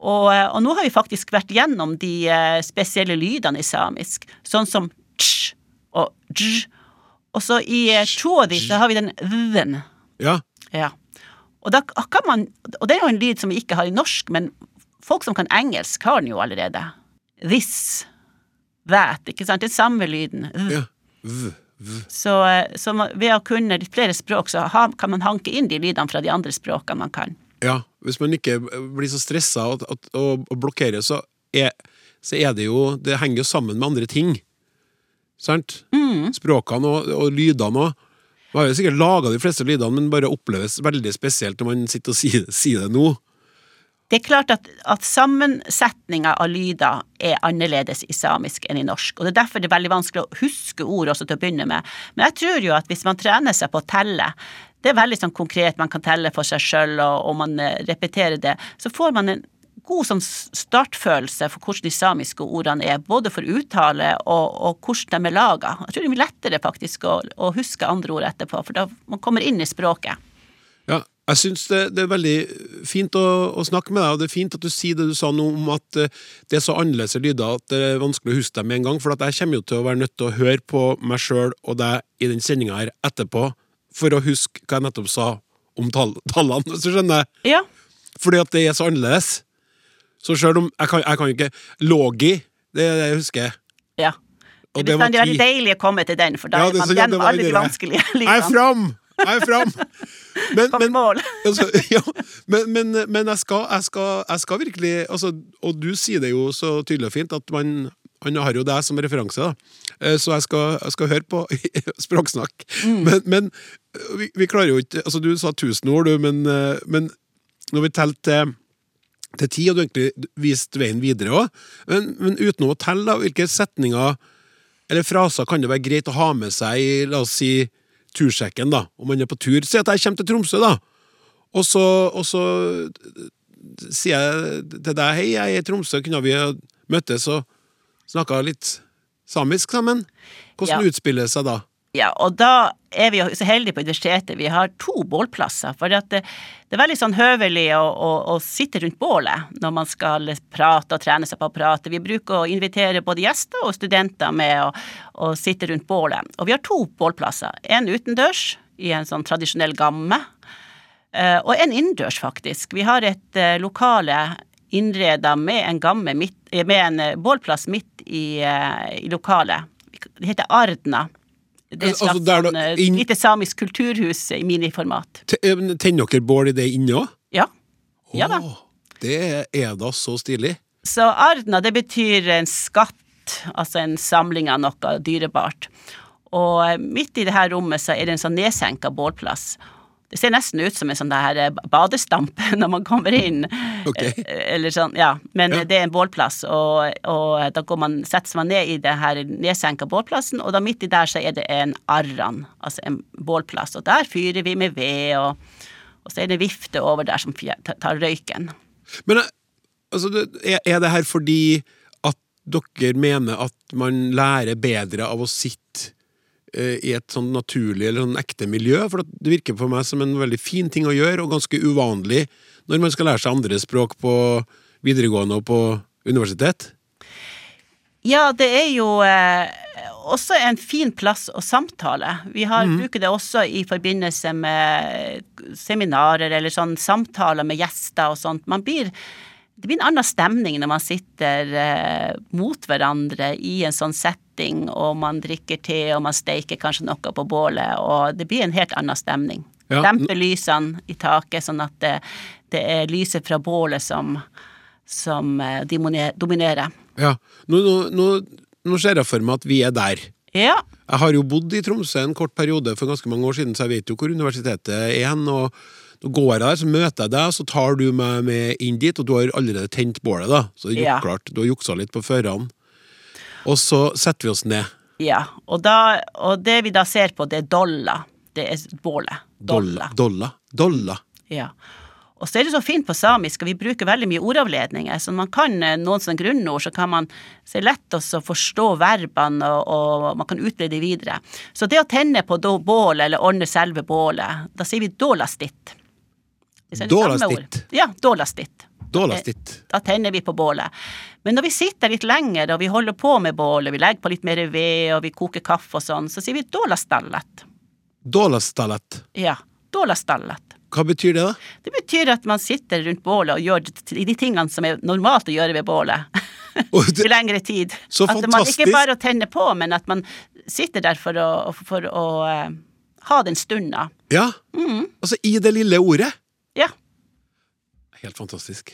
Og, eh, og nå har vi faktisk vært gjennom de spesielle lydene i samisk, sånn som ch og dj. Og så i to av de så har vi den v-en. Ja. Ja. Og, da kan man, og det er jo en lyd som vi ikke har i norsk, men folk som kan engelsk, har den jo allerede. This. That. Ikke sant? Den samme lyden. Ja. V, v. Så, eh, så ved å kunne litt flere språk, så ha, kan man hanke inn de lydene fra de andre språkene man kan. Ja. Hvis man ikke blir så stressa og, og, og, blokkerer, så er, så er det jo Det henger jo sammen med andre ting. Sant? Språkene og, og lydene òg. Man har jo sikkert laga de fleste lydene, men bare oppleves veldig spesielt når man sitter og sier, sier det nå. Det er klart at, at sammensetninga av lyder er annerledes i samisk enn i norsk, og det er derfor det er veldig vanskelig å huske ord også til å begynne med. Men jeg tror jo at hvis man trener seg på å telle, det er veldig sånn konkret, man kan telle for seg sjøl, og, og man eh, repeterer det, så får man en god sånn startfølelse for hvordan de samiske ordene er, både for uttale og, og hvordan de er laga. Jeg tror det er lettere faktisk å, å huske andre ord etterpå, for da man kommer inn i språket. Ja, jeg syns det, det er veldig fint å, å snakke med deg, og det er fint at du sier det du sa nå om at eh, det er så annerledes lyder at det er vanskelig å huske dem med en gang, for jeg kommer jo til å være nødt til å høre på meg sjøl og deg i den sendinga her etterpå for å huske hva jeg nettopp sa om tall, tallene, hvis du skjønner? Ja, Fordi at det er så annerledes. Så sjøl om Jeg kan, jeg kan ikke Logi, det det jeg husker. ja. Og Det det var veldig deilig å komme til den, for da Ja, det- man så- gjennom alle de vanskelige livene. Jeg er fram! Jeg er fram! [laughs] Men, men, [laughs] altså, ja, men, men, men jeg, skal, jeg, skal, jeg skal virkelig altså, Og du sier det jo så tydelig og fint at man han har jo deg som referanse, da. Eh, så jeg skal, jeg skal høre på [laughs] språksnakk. Mm. Men, men vi, vi klarer jo ikke altså Du sa tusen ord, du, men, eh, men når vi teller til til ti, og du egentlig vist veien videre òg. Men, men uten å telle, da, hvilke setninger eller fraser kan det være greit å ha med seg i, la oss si, tursjekken, da, om man er på tur. Si at jeg kommer til Tromsø, da, og så, og så sier jeg til deg hei, jeg er i Tromsø, kunne vi møttes og snakka litt samisk sammen? Hvordan Ja. utspiller det seg da? Ja, og da er vi jo så heldige på universitetet. Vi har to bålplasser. For det, det er veldig sånn høvelig å, å, å sitte rundt bålet når man skal prate og trene seg på å prate. Vi bruker å invitere både gjester og studenter med å, å sitte rundt bålet. Og vi har to bålplasser. En utendørs i en sånn tradisjonell gamme, eh, og en innendørs, faktisk. Vi har et eh, lokale innreda med en eh, med en bålplass midt i, i lokalet. Det heter Ardna. Det er et Altså, slags sånn, inn- lite samisk kulturhus i miniformat. Eh, Tenner dere bål i det inne òg? Ja. Ja da. Det er da så stilig. Så Ardna, det betyr en skatt, altså en samling av noe dyrebart. Og midt i det her rommet så er det en sånn nedsenka bålplass. Det ser nesten ut som en sånn der eh, badestamp [laughs] når man kommer inn. Ok. Eh, Eller sånn, ja. Men Ja. det er en bålplass, og, og da går man, setter man ned i det her nedsenka bålplassen, og da midt i der så er det en arran, altså en bålplass. Og der fyrer vi med ved, og, og så er det vifte over der som tar- røyken. Men eh, altså, er, det her fordi at dere mener at man lærer bedre av å sitte eh, i et sånn naturlig eller sånn ekte miljø? For det virker for meg som en veldig fin ting å gjøre, og ganske uvanlig når man skal lære seg andre språk på videregående og på universitet. Ja, det er jo eh, også en fin plass å samtale. Vi har, bruker det også i forbindelse med seminarer eller sånn samtaler med gjester og sånt. Man blir, det blir en annen stemning når man sitter eh, mot hverandre i en sånn setting, og man drikker te, og man steiker kanskje noe på bålet, og det blir en helt annen stemning. Ja, Demper lysene i taket, sånn at det, det er lyset fra bålet som, som eh, dominerer. Ja, nå, nå, nå, nå ser jeg for meg at vi er der. Ja, Jeg har jo bodd i Tromsø en kort periode for ganske mange år siden, så jeg vet jo hvor universitetet er hen. og går jeg der, så møter jeg deg, så tar du meg med inn dit, og du har allerede tent bålet, da. Så det er Ja. gjort klart, du har juksa litt på førerne. Og så setter vi oss ned. Ja, og, da, og det vi da ser på, det er dolla. Det er bålet. Dolla. Dolla. Dolla. Ja. Og så er det så fint på samisk, og vi bruker veldig mye ordavledninger, så man kan eh, noen sånne grunnord, så kan man så er lett å forstå verbene, og, og man kan utbre de videre. Så det å tenne på bålet, eller ordne selve bålet, da sier vi dålastitt. Det er det samme Dålastitt. Ja, dålastitt. Dålastitt. Da tenner vi på bålet. Men når vi sitter litt lenger, og vi holder på med bålet, vi legger på litt mer ved, og vi koker kaffe og sånn, så sier vi dålastallet. Dålastallet. Ja, dålastallet. Hva betyr det, da? Det betyr at man sitter rundt bålet og gjør de tingene som er normalt å gjøre ved bålet. [laughs] I lengre tid. Så at man ikke bare tenner på, men at man sitter der for å, for å uh, ha den stunda. Ja, Mm. altså i det lille ordet. Ja. Helt fantastisk.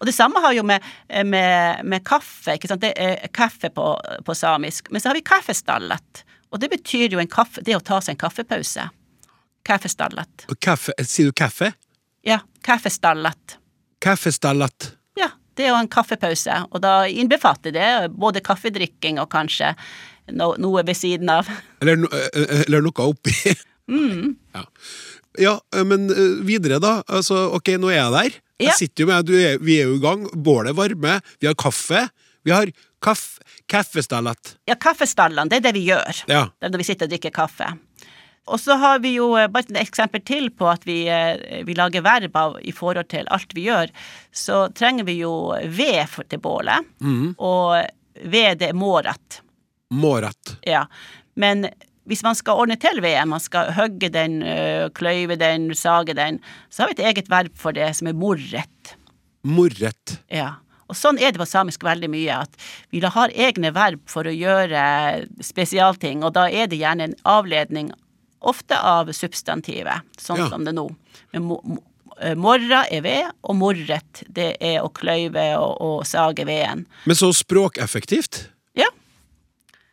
Og det samme har jo med, med, med kaffe, ikke sant. Det er kaffe på, på samisk. Men så har vi kaffestallet. Og det betyr jo en kaffe, det å ta seg en kaffepause. Kaffestallet. Og kaffe, sier du kaffe? Ja, kaffestallet. Kaffestallet. Ja, det er jo en kaffepause, og da innbefatter det både kaffedrikking og kanskje no, noe ved siden av. Eller, eh, eller noe oppi. Mm. [laughs] Ja. Ja, eh, men eh, videre, da. Altså, ok, nå er jeg der. Jeg sitter jo med, du er, Vi er jo i gang. Bålet varmer. Vi har kaffe. Vi har kaff, kaffestallet. Ja, kaffestallene, det er det vi gjør. Ja. Det er når vi sitter og drikker kaffe. Og så har vi jo eh, bare et eksempel til på at vi, vi lager verb av i forhold til alt vi gjør. Så trenger vi jo ved til bålet, Mm. og ved det er mårett. Mårett. Ja. Men hvis man skal ordne til veden, man skal hogge den, kløyve den, sage den, så har vi et eget verb for det som er morret. Morret. Ja. Og sånn er det på samisk veldig mye, at vi har egne verb for å gjøre spesialting, og da er det gjerne en avledning, ofte av substantivet, sånn Ja. som det nå. Men mo- mo- morra er ved, og morret, det er å kløyve og, og sage veden. Men så språkeffektivt. Ja.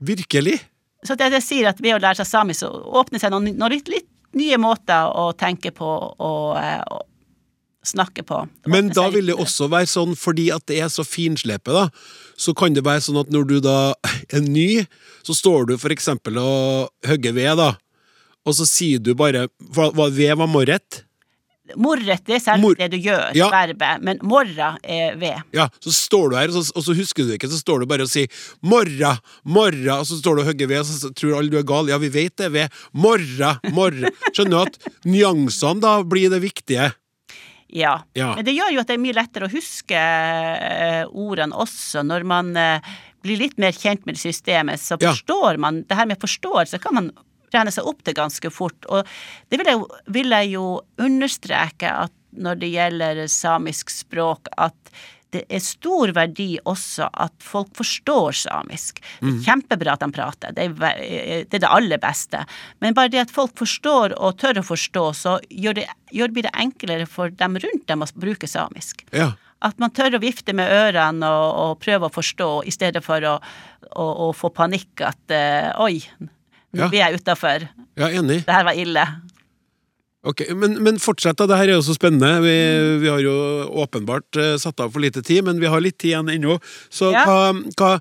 Virkelig. Så det jeg sier at ved å lære seg samisk, så åpner seg noen, noen litt, litt nye måter å tenke på og, eh, og snakke på. Men da vil det også være sånn, fordi at det er så finslepet, da, så kan det være sånn at når du da [laughs] er ny, så står du for eksempel og hogger ved, da, og så sier du bare hva Ved var morret? Morret, det er selv Mor- det du gjør, Ja. verbet, men morra er ved. Ja, så står du her, og så, og så husker du ikke, så står du bare og sier 'morra', 'morra', og så står du og hogger ved, og så tror alle du er gal. Ja, vi vet det, ved. 'Morra', 'morra'. Skjønner du at nyansene da blir det viktige? Ja. Ja. Men det gjør jo at det er mye lettere å huske eh, ordene også, når man eh, blir litt mer kjent med systemet, så Ja. forstår man Det her med forståelse kan man trene seg opp til ganske fort, og det vil jeg, vil jeg jo understreke at når det gjelder samisk språk, at det er stor verdi også at folk forstår samisk. Det er kjempebra at de prater, det er, det er aller beste. Men bare det at folk forstår og tør å forstå, så gjør det, gjør, blir det enklere for dem rundt dem å bruke samisk. Ja. At man tør å vifte med ørene og, og prøve å forstå, i stedet for å, å, å få panikk at uh, oi, Ja. blir jeg utafor, Ja, enig. det her var ille. Ok, men, men fortsett, da. Det her er jo så spennende. Vi, vi har jo åpenbart eh, satt av for lite tid, men vi har litt tid igjen ennå. Så Ja. hva, hva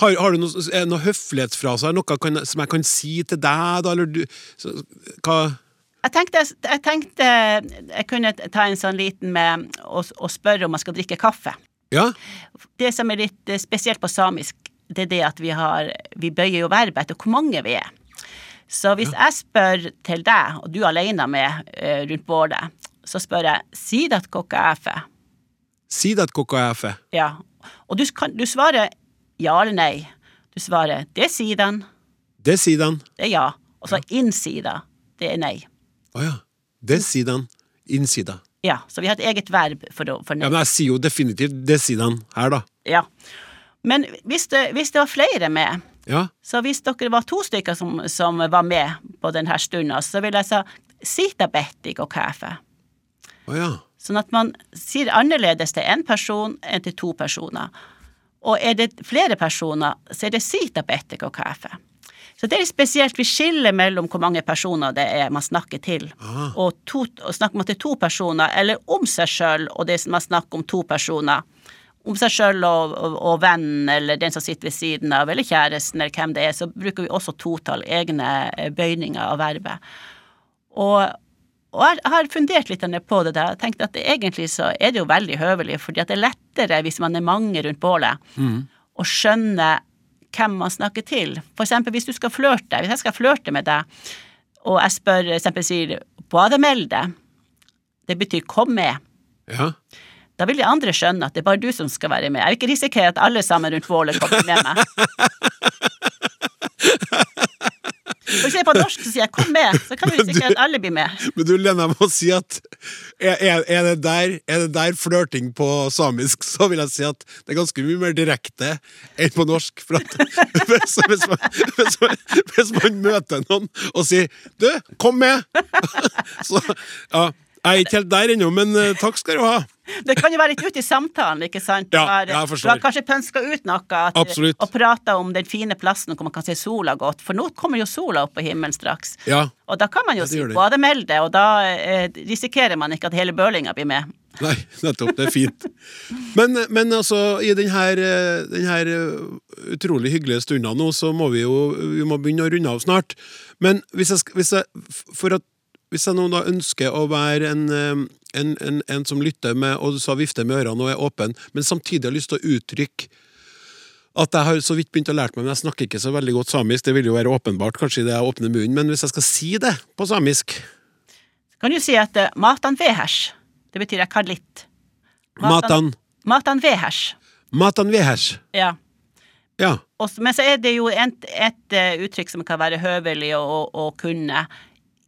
har, har du noe, er det noe høflighetsfraser noe kan, som jeg kan si til deg, da? Eller du så, Hva Jeg tenkte, jeg tenkte jeg kunne ta en sånn liten med å, å spørre om man skal drikke kaffe. Ja? Det som er litt eh, spesielt på samisk, det er det at vi har Vi bøyer jo verbet etter hvor mange vi er. Så hvis jeg spør til deg, og du er alene med uh, rundt bordet, så spør jeg Sidat kokka æfe. Si det at kokka er fe. Ja. Og du, kan, du svarer ja eller nei. Du svarer det sier den, Det sier den. det er ja. Og så innsida, det er nei. Å ja. Det sier den. Innsida. Ja, så vi har et eget verb for, å- for nei. Ja, men jeg sier jo definitivt det sier den her, da. Ja. Men hvis det, hvis det var flere med, Ja. så hvis dere var to stykker som, som var med på denne stunda, så vil jeg si sita bettig og kaffe. Oh, ja. Sånn at man sier annerledes til én person enn til to personer. Og er det flere personer, så er det sita bettig og kaffe. Så det er spesielt, vi skiller mellom hvor mange personer det er man snakker til. Ah. Og, to, og snakker man til to personer, eller om seg sjøl, og det man snakker om to personer. Om seg sjøl og, og, og vennen, eller den som sitter ved siden av, eller kjæresten, eller hvem det er, så bruker vi også totall egne eh, bøyninger av verbet. Og, og jeg har fundert litt på det der, og tenkt at det, egentlig så er det jo veldig høvelig, fordi at det er lettere hvis man er mange rundt bålet, å skjønne hvem man snakker til. For eksempel hvis du skal flørte, hvis jeg skal flørte med deg, og jeg spør, eksempel sier, bademelde, det betyr kom med. Ja. Da vil de andre skjønne at det er bare du som skal være med. Jeg vil ikke risikere at alle sammen rundt bålet kommer med meg. For er på norsk så sier jeg 'kom med', så kan vi risikere at alle blir med. Men du, Lena, må si at er, er, er, det der, er det der flørting på samisk, så vil jeg si at det er ganske mye mer direkte enn på norsk. For at [laughs] hvis, hvis, man, hvis, man, hvis man møter noen og sier 'du, kom med', [laughs] så ja. Jeg er ikke helt der ennå, men uh, takk skal du ha. Det kan jo være litt ute i samtalen, ikke sant? Ja, har, jeg du har kanskje pønska ut noe at, Absolutt. og prata om den fine plassen hvor man kan se sola godt, for nå kommer jo sola opp på himmelen straks. Ja. Og da kan man jo Ja, si det. bademelde, og da eh, risikerer man ikke at hele bølinga blir med. Nei, nettopp. Det er fint. Men, men altså, i denne, eh, den her eh, utrolig hyggelige stunda nå, så må vi jo vi må begynne å runde av snart. Men hvis jeg, hvis jeg, for at, hvis jeg nå da ønsker å være en, en, en, en som lytter med, og du sa vifter med ørene og er åpen, men samtidig har lyst til å uttrykke at jeg har så vidt begynt å lære meg, men jeg snakker ikke så veldig godt samisk, det vil jo være åpenbart kanskje det jeg åpner munnen, men hvis jeg skal si det på samisk kan du si at uh, matan vehers, det betyr jeg kan litt. Matan, Matan vehers, matan vehers. ja. Ja. Og men så er det jo et, et eh, uttrykk som kan være høvelig å kunne.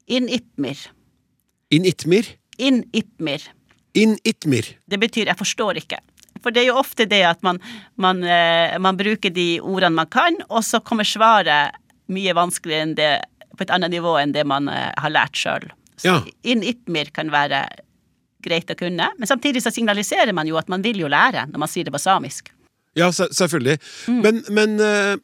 In ipmir. In itmir. In ipmir. In itmir. Det betyr 'jeg forstår ikke'. For det er jo ofte det at man, man, eh, man bruker de ordene man kan, og så kommer svaret mye vanskeligere det, på et annet nivå enn det man eh, har lært sjøl. Ja. In ipmir kan være greit å kunne, men samtidig så signaliserer man jo at man vil jo lære når man sier det på samisk. Ja, selvfølgelig. selvfølgelig. Men, men eh,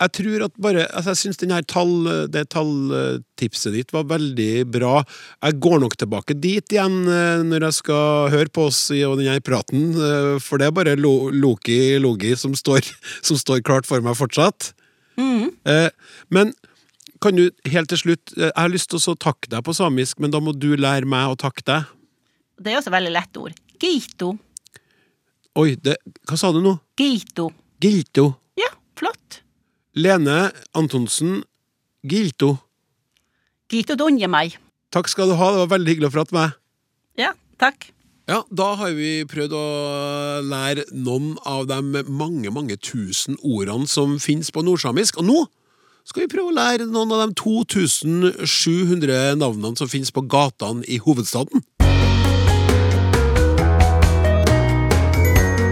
jeg tror at bare altså Jeg syns tall, det talltipset ditt var veldig bra. Jeg går nok tilbake dit igjen eh, når jeg skal høre på oss i og denne praten, eh, for det er bare lo, Loki Logi som står, [laughs] som står klart for meg fortsatt. Mm. Men kan du helt til slutt eh, Jeg har lyst til å takke deg på samisk, men da må du lære meg å takke deg. Det er også veldig lett ord. Gito. Oi, det, hva sa du nå? Gito. Gito. Ja, flott. Lene Antonsen Gilto. Gilto donje meg. Takk skal du ha, det var veldig hyggelig å prate med deg. Ja, takk. Ja, da har vi prøvd å lære noen av de mange, mange tusen ordene som finnes på nordsamisk. Og nå skal vi prøve å lære noen av de 2700 navnene som finnes på gatene i hovedstaden.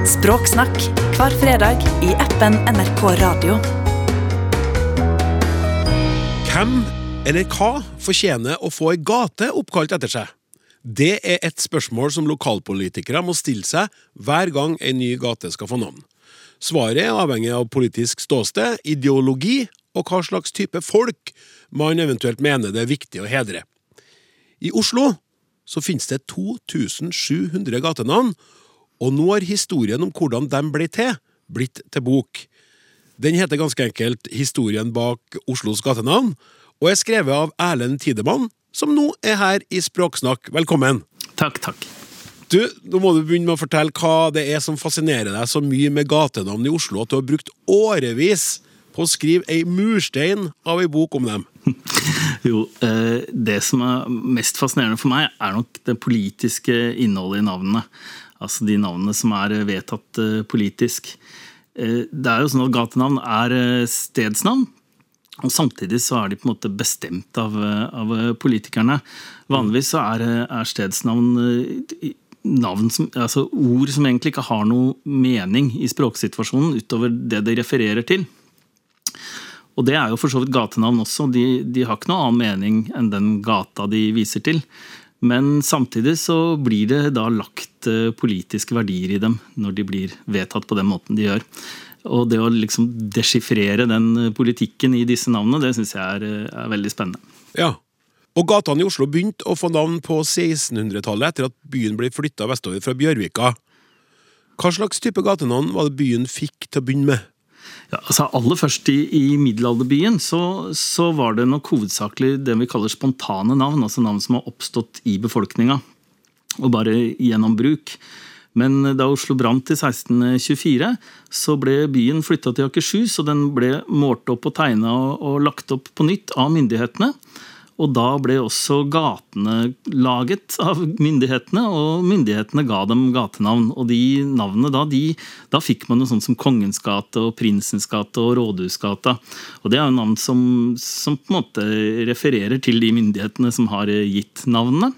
Språksnakk hver fredag i appen NRK Radio. Hvem eller hva fortjener å få ei gate oppkalt etter seg? Det er et spørsmål som lokalpolitikere må stille seg hver gang en ny gate skal få navn. Svaret er avhengig av politisk ståsted, ideologi og hva slags type folk man eventuelt mener det er viktig å hedre. I Oslo så finnes det 2700 gatenavn, og nå har historien om hvordan de ble til, blitt til bok. Den heter ganske enkelt Historien bak Oslos gatenavn, og er skrevet av Erlend Tidemann, som nå er her i Språksnakk. Velkommen! Takk, takk. Du, Nå må du begynne med å fortelle hva det er som fascinerer deg så mye med gatenavn i Oslo, at du har brukt årevis på å skrive ei murstein av ei bok om dem. [laughs] Jo, eh, det som er mest fascinerende for meg, er nok det politiske innholdet i navnene. Altså de navnene som er vedtatt eh, politisk. Eh, det er jo sånn at gatenavn er stedsnavn. Og samtidig så er de på en måte bestemt av, av politikerne. Vanligvis så er, er stedsnavn navn som, altså ord som egentlig ikke har noe mening i språksituasjonen utover det de refererer til. Og det er jo for så vidt gatenavn også. De, de, har ikke noe annen mening enn den gata de viser til. Men samtidig så blir det da lagt eh, politiske verdier i dem når de blir vedtatt på den måten de gjør. Og det å liksom deschiffrere den politikken i disse navnene, det syns jeg er, er, veldig spennende. Ja, og gatene i Oslo begynte å få navn på 1600-tallet etter at byen ble flytta vestover fra Bjørvika. Hva slags type gatenavn var det byen fikk til å begynne med? Ja, altså Aller først i, i middelalderbyen så, så, var det nok hovedsakelig det vi kaller spontane navn. Altså navn som har oppstått i befolkninga, og bare gjennom bruk. Men da Oslo brant i 1624, så ble byen flytta til Akershus, og den ble målt opp og tegna og, og lagt opp på nytt av myndighetene. Og da ble også gatene laget av myndighetene, og myndighetene ga dem gatenavn. Og de navnene da, de, da fikk man noe sånt som Kongens gate og Prinsens gate og Rådhusgata. Og det er jo navn som, som, på en måte refererer til de myndighetene som har gitt navnene.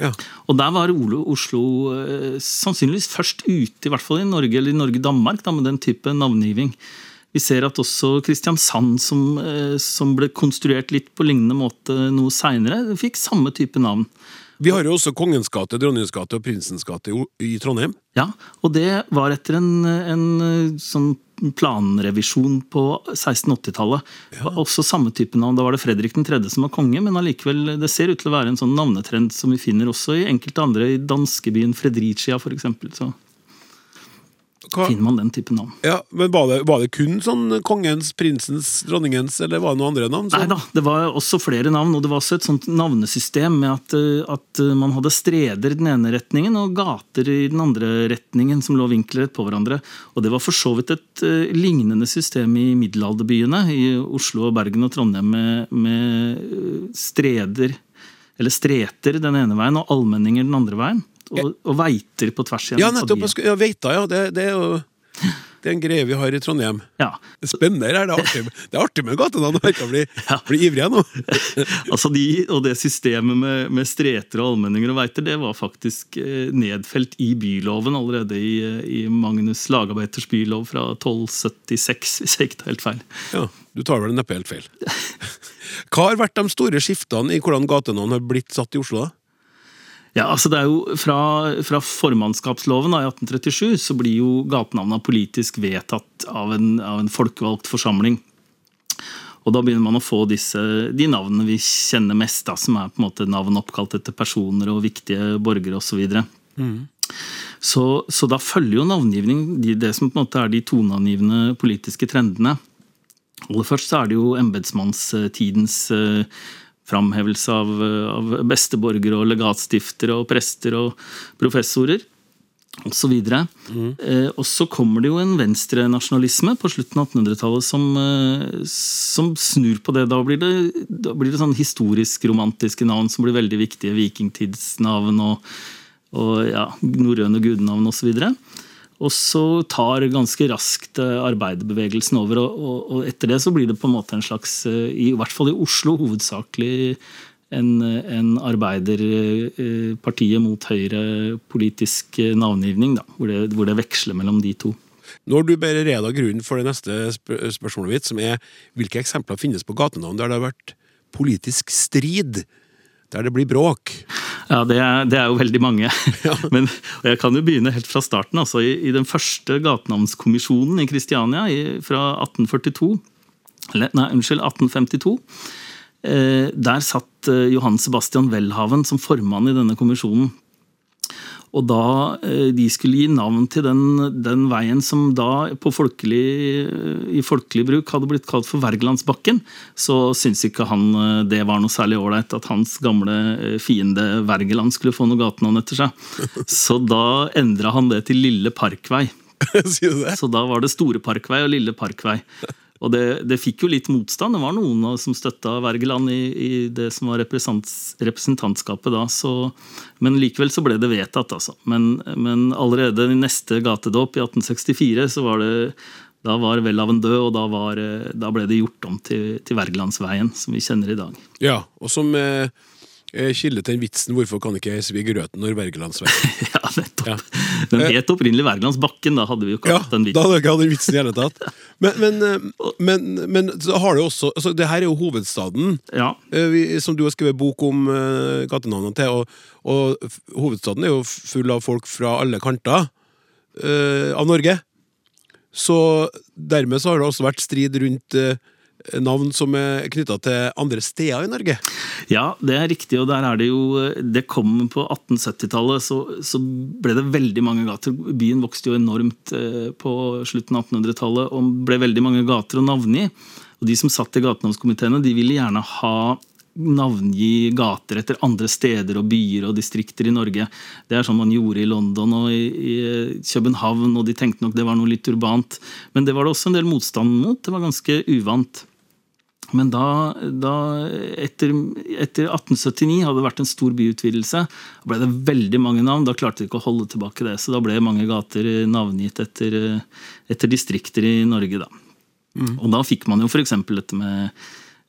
Ja. Og der var Oslo eh, sannsynligvis først ute, i hvert fall i Norge eller i Norge-Danmark, med den type navngivning. Vi ser at også Kristiansand, som, eh, som ble konstruert litt på lignende måte noe seinere, fikk samme type navn. Vi har jo også Kongens gate, Dronningens gate og Prinsens gate i Trondheim. Ja, og det var etter en, en sånn planrevisjon på 1680-tallet. Ja. Også samme type navn. Da var det Fredrik 3. som var konge, men allikevel, det ser ut til å være en sånn navnetrend som vi finner også i enkelte andre, i danskebyen Fredricia f.eks. Hva? finner man den type navn. Ja, men var det, var det, kun sånn kongens, prinsens, dronningens, eller var det noen andre navn? Så? Nei da, det var også flere navn, og det var også et sånt navnesystem med at, eh, at, eh, man hadde streder i den ene retningen og gater i den andre retningen som lå vinklet på hverandre. Og det var for så vidt et uh, lignende system i middelalderbyene, i Oslo, Bergen og Trondheim, med, med streder, eller streter den ene veien og allmenninger den andre veien og, og veiter på tvers igjen. Ja, nettopp. Ja, veita, ja. Det, det, er jo det er en greie vi har i Trondheim. Ja. Spennende her. Det er artig, det er artig med gatenavn. Jeg kan bli, [laughs] ja. bli ivrig nå. [laughs] altså de, og det systemet med, med, streter og allmenninger og veiter, det var faktisk eh, nedfelt i byloven allerede i, i Magnus Lagarbeiters bylov fra 1276, hvis jeg ikke tar helt feil. Ja, Du tar vel neppe helt feil. [laughs] Hva har vært de store skiftene i hvordan gatenavn har blitt satt i Oslo? da? Ja, altså det er jo Fra, fra formannskapsloven da, i 1837 så blir jo gatenavna politisk vedtatt av en, av en, folkevalgt forsamling. Og Da begynner man å få disse, de navnene vi kjenner mest, da, som er på en måte navn oppkalt etter personer og viktige borgere osv. Så, mm. så Så da følger jo navngivning de, det som på en måte er de toneangivende politiske trendene. Aller først så er det jo embetsmannstidens uh, framhevelse av, av besteborgere og legatstiftere og prester og professorer osv. Mm. Eh, og så kommer det jo en venstrenasjonalisme på slutten av 1800-tallet som, eh, som, snur på det. Da blir det, da blir det sånn historisk-romantiske navn som blir veldig viktige. Vikingtidsnavn og, og ja, norrøne gudenavn osv. Og, så og så tar ganske raskt eh, arbeiderbevegelsen over, og, etter det så blir det på en måte en slags, eh, i hvert fall i Oslo, hovedsakelig en, en arbeiderpartiet mot høyre politisk navngivning, da, hvor, det, hvor det veksler mellom de to. Når du ber reda grunnen for det neste spørsmålet mitt, som er hvilke eksempler finnes på gatenavn der det har vært politisk strid, der det blir bråk? Ja, det er, det er jo veldig mange. [laughs] Ja. Men jeg kan jo begynne helt fra starten. altså I, i den første gatenavnskommisjonen i Kristiania i, fra 1842 eller, Nei, unnskyld, 1852 Eh, der satt eh, Johan Sebastian Welhaven som formann i denne kommisjonen. Og da eh, de skulle gi navn til den, den veien som da folkelig, i folkelig bruk hadde blitt kalt for Wergelandsbakken, så syntes ikke han eh, det var noe særlig ålreit at hans gamle eh, fiende Wergeland skulle få noe gatenavn etter seg. [laughs] Så da endra han det til Lille Parkvei. Sier du det? Så da var det Store Parkvei og Lille Parkvei. Og det, det, fikk jo litt motstand. Det var noen som støtta Wergeland i, i, det som var representantskapet da. Så, men likevel så ble det vedtatt, altså. Men, men allerede i neste gatedåp, i 1864, så var det da var Welhaven død, og da, var, da, ble det gjort om til, til Wergelandsveien, som vi kjenner i dag. Ja, og som eh, kilde til vitsen 'Hvorfor kan ikke jeg svi grøten når Wergelandsveien'? [laughs] ja, nettopp. Ja. Den het opprinnelig Wergelandsbakken, da hadde vi jo ikke ja, den vitsen. Da hadde vi ikke hatt den vitsen i hele tatt. [laughs] Men, men, eh, men, men så har det også altså, Det her er jo hovedstaden, ja. Eh, vi, som du har skrevet bok om uh, gatenavnene til. Og, og, hovedstaden er jo full av folk fra alle kanter uh, av Norge. Så dermed så har det også vært strid rundt uh, navn som er knytta til andre steder i Norge? Ja, det er riktig. og der er Det jo, det kom på 1870-tallet, så, så, ble det veldig mange gater. Byen vokste jo enormt eh, på slutten av 1800-tallet og ble veldig mange gater å navngi. Og De som satt i gatenavnskomiteene, de ville gjerne ha navngi gater etter andre steder og byer og distrikter i Norge. Det er sånn man gjorde i London og i, i København, og de tenkte nok det var noe litt urbant. Men det var det også en del motstand mot. Det var ganske uvant. Men da, da etter, etter, 1879 hadde det vært en stor byutvidelse. Ble det veldig mange navn. Da klarte de ikke å holde tilbake det. Så da ble mange gater navngitt etter, etter distrikter i Norge. Da. Mm. Og da fikk man jo f.eks. dette med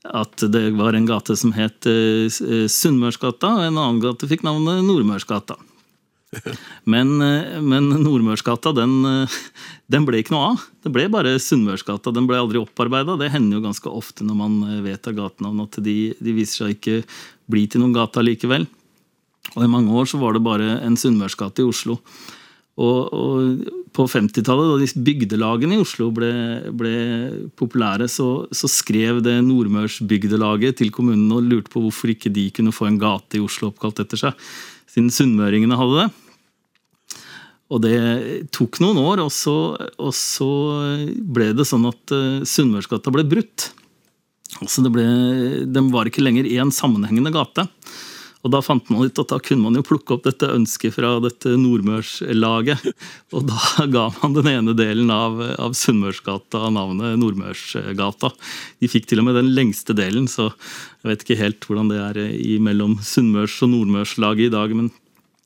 at det var en gate som het uh, Sunnmørsgata, og en annen gate fikk navnet Nordmørsgata. Men, eh, men Nordmørsgata den, eh, den, ble ikke noe av. Det ble bare Sunnmørsgata. Den ble aldri opparbeida. Det hender jo ganske ofte når man eh, vedtar gatenavn at de, de, viser seg ikke bli til noen gata likevel. Og I mange år så var det bare en Sunnmørsgate i Oslo. Og, og på 50-tallet, da bygdelagene i Oslo ble, ble populære, så, så, skrev det Nordmørsbygdelaget til kommunen og lurte på hvorfor ikke de kunne få en gate i Oslo oppkalt etter seg, siden sunnmøringene hadde det. Og det tok noen år, og så, og så ble det sånn at uh, Sunnmørsgata ble brutt. Altså det ble, de var ikke lenger én sammenhengende gate. Og da fant man ut at da kunne man jo plukke opp dette ønsket fra dette nordmørslaget. Og da [laughs] ga man den ene delen av, av Sunnmørsgata navnet Nordmørsgata. De fikk til og med den lengste delen, så jeg vet ikke helt hvordan det er mellom Sunnmørs- og Nordmørslaget i dag. men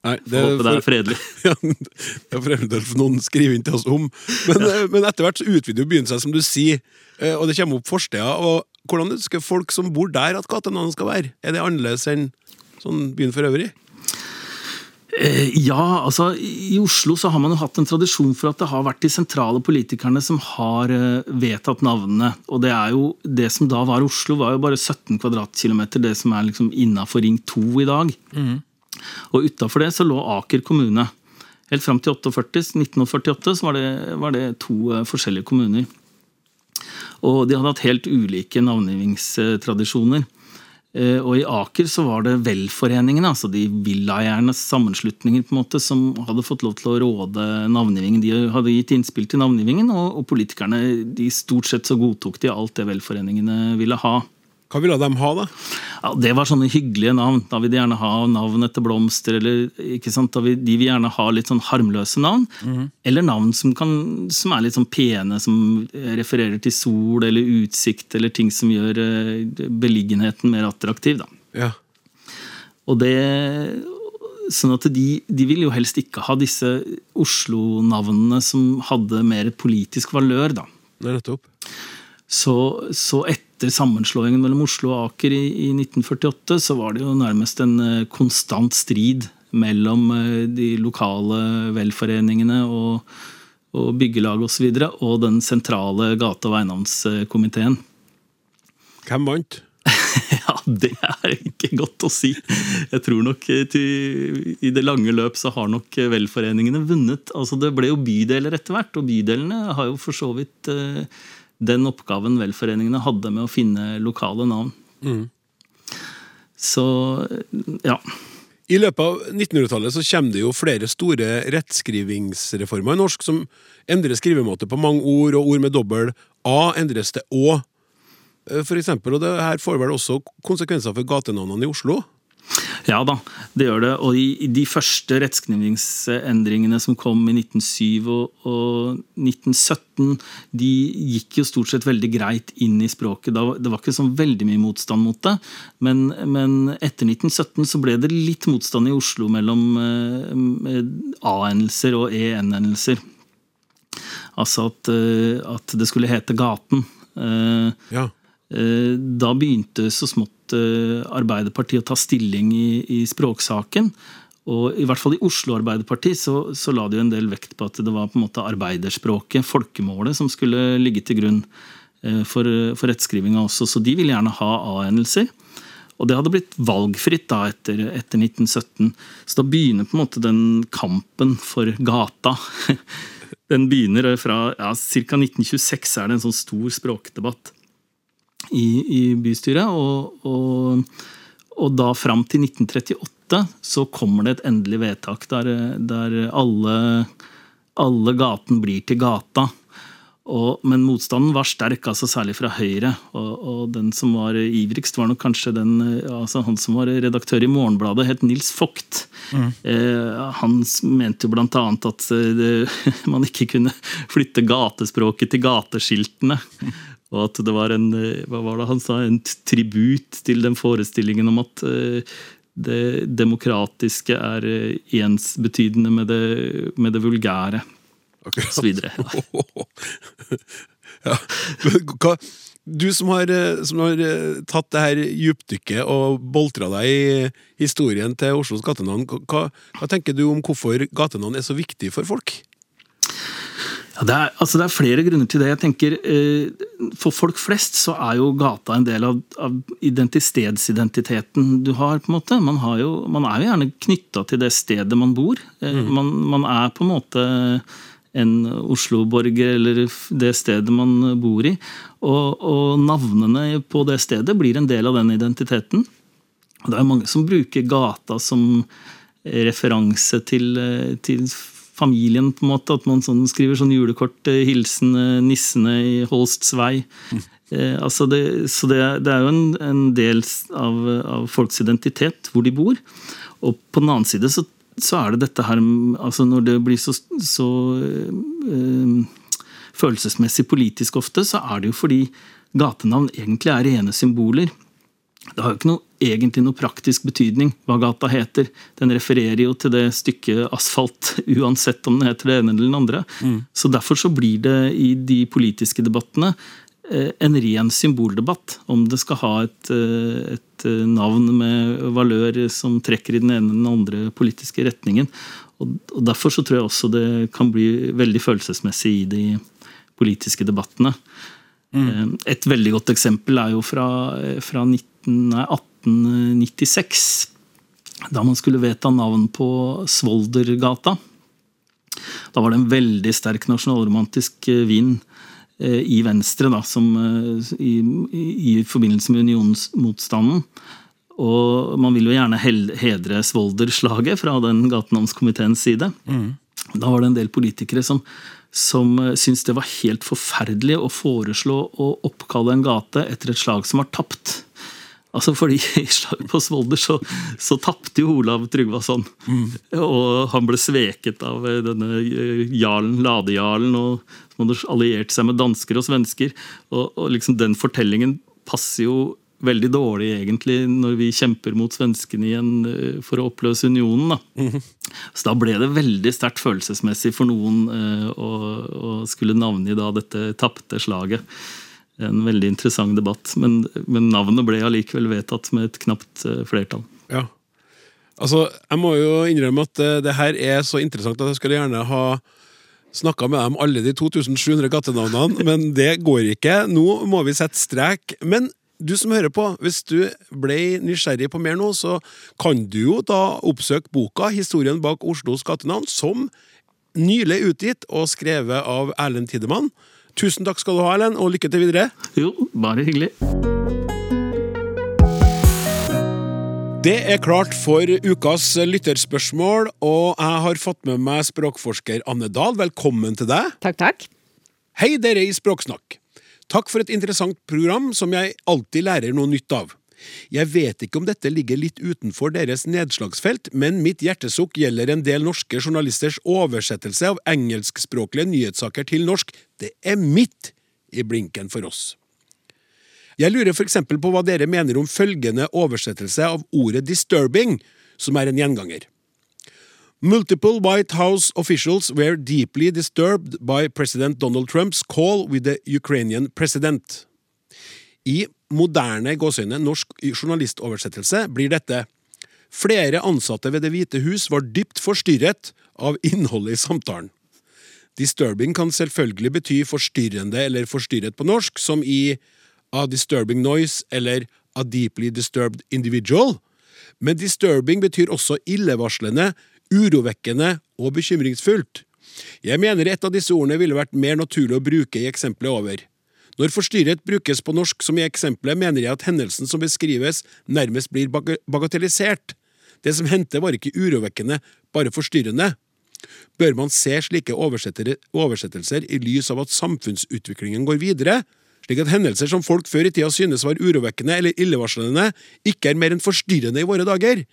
Nei, det, Håper det er fredelig. [laughs] Ja, det får eventuelt noen skrive inn til oss om. Men, ja. men etter hvert så utvider jo byen seg, som du sier, eh, og det kommer opp forsteder. og Hvordan ønsker folk som bor der at gatenavnet skal være? Er det annerledes enn sånn byen for øvrig? Eh, ja, altså I Oslo så har man jo hatt en tradisjon for at det har vært de sentrale politikerne som har eh, vedtatt navnene. Og det er jo, det som da var Oslo, var jo bare 17 kvadratkilometer, det som er liksom innafor Ring 2 i dag. Mm. Og utafor det så lå Aker kommune. Helt fram til 48, 1948 så var det, var det to uh, forskjellige kommuner. Og de hadde hatt helt ulike navngivingstradisjoner. Uh, og i Aker så var det velforeningene, altså de villaeiernes sammenslutninger, på en måte, som hadde fått lov til å råde navngivningen. De hadde gitt innspill til navngivningen, og, og politikerne de stort sett så godtok de alt det velforeningene ville ha. Hva ville de ha, da? Ja, Det var sånne hyggelige navn. Da vil de gjerne ha navn etter blomster, eller ikke sant? Da vil, de vil gjerne ha litt sånn harmløse navn. Mm. Eller navn som, kan, som, er litt sånn pene, som refererer til sol eller utsikt, eller ting som gjør eh, beliggenheten mer attraktiv. da. Ja. Og det Sånn at de, de vil jo helst ikke ha disse Oslo-navnene som hadde mer politisk valør, da. Nettopp. Så, så et etter sammenslåingen mellom Oslo og Aker i, i 1948, så var det jo nærmest en eh, konstant strid mellom eh, de lokale velforeningene og, og byggelag osv. Og, så videre, og den sentrale gate- og eiendomskomiteen. Hvem vant? [laughs] ja, det er ikke godt å si. Jeg tror nok eh, til, i det lange løp så har nok velforeningene vunnet. Altså Det ble jo bydeler etter hvert, og bydelene har jo for så vidt eh, den oppgaven velforeningene hadde med å finne lokale navn. Mm. Så ja. I løpet av 1900-tallet så kommer det jo flere store rettskrivingsreformer i norsk som endrer skrivemåte på mange ord, og ord med dobbel A endres til Å. eh, For eksempel, og det her får vel også konsekvenser for gatenavnene i Oslo? Ja da, det gjør det. Og i de første rettskrivningsendringene som kom i 1907 og, og 1917, de gikk jo stort sett veldig greit inn i språket. Da, det var ikke sånn veldig mye motstand mot det. Men, men etter 1917 så ble det litt motstand i Oslo mellom eh, A-endelser og E-endelser. Altså at, eh, at det skulle hete Gaten. Eh, Ja. Da begynte så smått eh, Arbeiderpartiet å ta stilling i, i språksaken. Og i hvert fall i Oslo Arbeiderparti så, så la de en del vekt på at det var på en måte arbeiderspråket, folkemålet, som skulle ligge til grunn eh, for, for rettskrivinga også. Så de ville gjerne ha A-endelser. Og det hadde blitt valgfritt da etter, etter 1917. Så da begynner på en måte den kampen for gata. [laughs] Den begynner fra ja, ca. 1926 er det en sånn stor språkdebatt i, i bystyret. Og, og, og da fram til 1938 så kommer det et endelig vedtak der, der alle, alle gaten blir til gata. Og, men motstanden var sterk, altså særlig fra Høyre. Og, og den som var ivrigst, var nok kanskje den, altså han som var redaktør i Morgenbladet, het Nils Vogt. Eh, han mente jo annet at eh, det, [laughs] man ikke kunne flytte gatespråket til gateskiltene. Og at det var en eh, hva var det han sa, en tribut til den forestillingen om at eh, det demokratiske er eh, ensbetydende med det, med det vulgære. Akkurat. Så videre. [laughs] ja. Men hva, du som har, som har tatt det her djupdykket og boltra deg i historien til Oslos gatenavn, hva, hva tenker du om hvorfor gatenavn er så viktig for folk? Ja, det, er, altså det er flere grunner til det. Jeg tenker eh, For folk flest så er jo gata en del av, av identitetsidentiteten du har. på en måte. Man, har jo, man er jo gjerne knytta til det stedet man bor. Eh, man, man er på en måte en Oslo-borger eller det stedet man bor i. Og, og navnene på det stedet blir en del av den identiteten. Det er mange som bruker gata som referanse til, eh, til familien, på en måte. At man sånn skriver sånn julekort, eh, hilsen nissene i Holsts vei. Eh, altså det, så det, det er jo en, en del av, av folks identitet, hvor de bor. Og på den annen side så, så er det dette her altså Når det blir så, så eh, følelsesmessig politisk ofte, så er det jo fordi gatenavn egentlig er rene symboler. Det har jo ikke noe, egentlig noe praktisk betydning hva gata heter. Den refererer jo til det stykket asfalt, [laughs] uansett om den heter det ene eller den andre. Så Derfor så blir det i de politiske debattene eh, en ren symboldebatt. Om det skal ha et, eh, et eh, navn med valør som trekker i den ene eller den andre politiske retningen. Og, Derfor så tror jeg også det kan bli veldig følelsesmessig i de politiske debattene. Mm. Et veldig godt eksempel er jo fra, fra 19, nei, 1896. Da man skulle vedta navn på Svoldergata. Da var det en veldig sterk nasjonalromantisk eh, vind eh, i Venstre da, som, eh, i, i, forbindelse med unionsmotstanden. Og man vil jo gjerne hedre Svolder-slaget fra den gatenavnskomiteens side. Da var det en del politikere som, som syntes det var helt forferdelig å foreslå å oppkalle en gate etter et slag som var tapt. Altså fordi I slaget på Svolder så, så tapte jo Olav Tryggvason. Og han ble sveket av eh, denne eh, jarlen, ladejarlen, og som hadde alliert seg med dansker og svensker. Og, og liksom den fortellingen passer jo veldig dårlig egentlig når vi kjemper mot svenskene igjen eh, for å oppløse unionen. Da. Så da ble det veldig sterkt følelsesmessig for noen å, å skulle navngi da dette tapte slaget. En veldig interessant debatt, men, men navnet ble allikevel vedtatt med et knapt eh, flertall. Ja. Altså, jeg må jo innrømme at det, det her er så interessant at jeg skulle gjerne ha snakka med dem alle de 2700 gatenavnene, [laughs] men det går ikke. Nå må vi sette strek. Men du som hører på, hvis du ble nysgjerrig på mer nå, så kan du jo da oppsøke boka 'Historien bak Oslos gatenavn', som nylig utgitt og skrevet av Erlend Tidemann. Tusen takk skal du ha, Erlend, og lykke til videre. Jo, bare hyggelig. Det er klart for ukas lytterspørsmål, og jeg har fått med meg språkforsker Anne Dahl. Velkommen til deg. Takk, takk. Hei, dere i Språksnakk. Takk for et interessant program som jeg alltid lærer noe nytt av. Jeg vet ikke om dette ligger litt utenfor deres nedslagsfelt, men mitt hjertesukk gjelder en del norske journalisters oversettelse av engelskspråklige nyhetssaker til norsk. Det er midt i blinken for oss. Jeg lurer for eksempel på hva dere mener om følgende oversettelse av ordet disturbing, som er en gjenganger. Multiple White House officials were deeply disturbed by President Donald Trumps call with the Ukrainian president. I moderne gåsøyne norsk journalistoversettelse blir dette Flere ansatte ved Det hvite hus var dypt forstyrret av innholdet i samtalen. Disturbing kan selvfølgelig bety forstyrrende eller forstyrret på norsk, som i a disturbing noise eller a deeply disturbed individual, men disturbing betyr også illevarslende, urovekkende og bekymringsfullt. Jeg mener et av disse ordene ville vært mer naturlig å bruke i eksempelet over. Når forstyrret brukes på norsk som i eksempelet, mener jeg at hendelsen som beskrives, nærmest blir bagatellisert. Det som hendte var ikke urovekkende, bare forstyrrende. Bør man se slike oversettelser i lys av at samfunnsutviklingen går videre, slik at hendelser som folk før i tida synes var urovekkende eller illevarslende, ikke er mer enn forstyrrende i våre dager?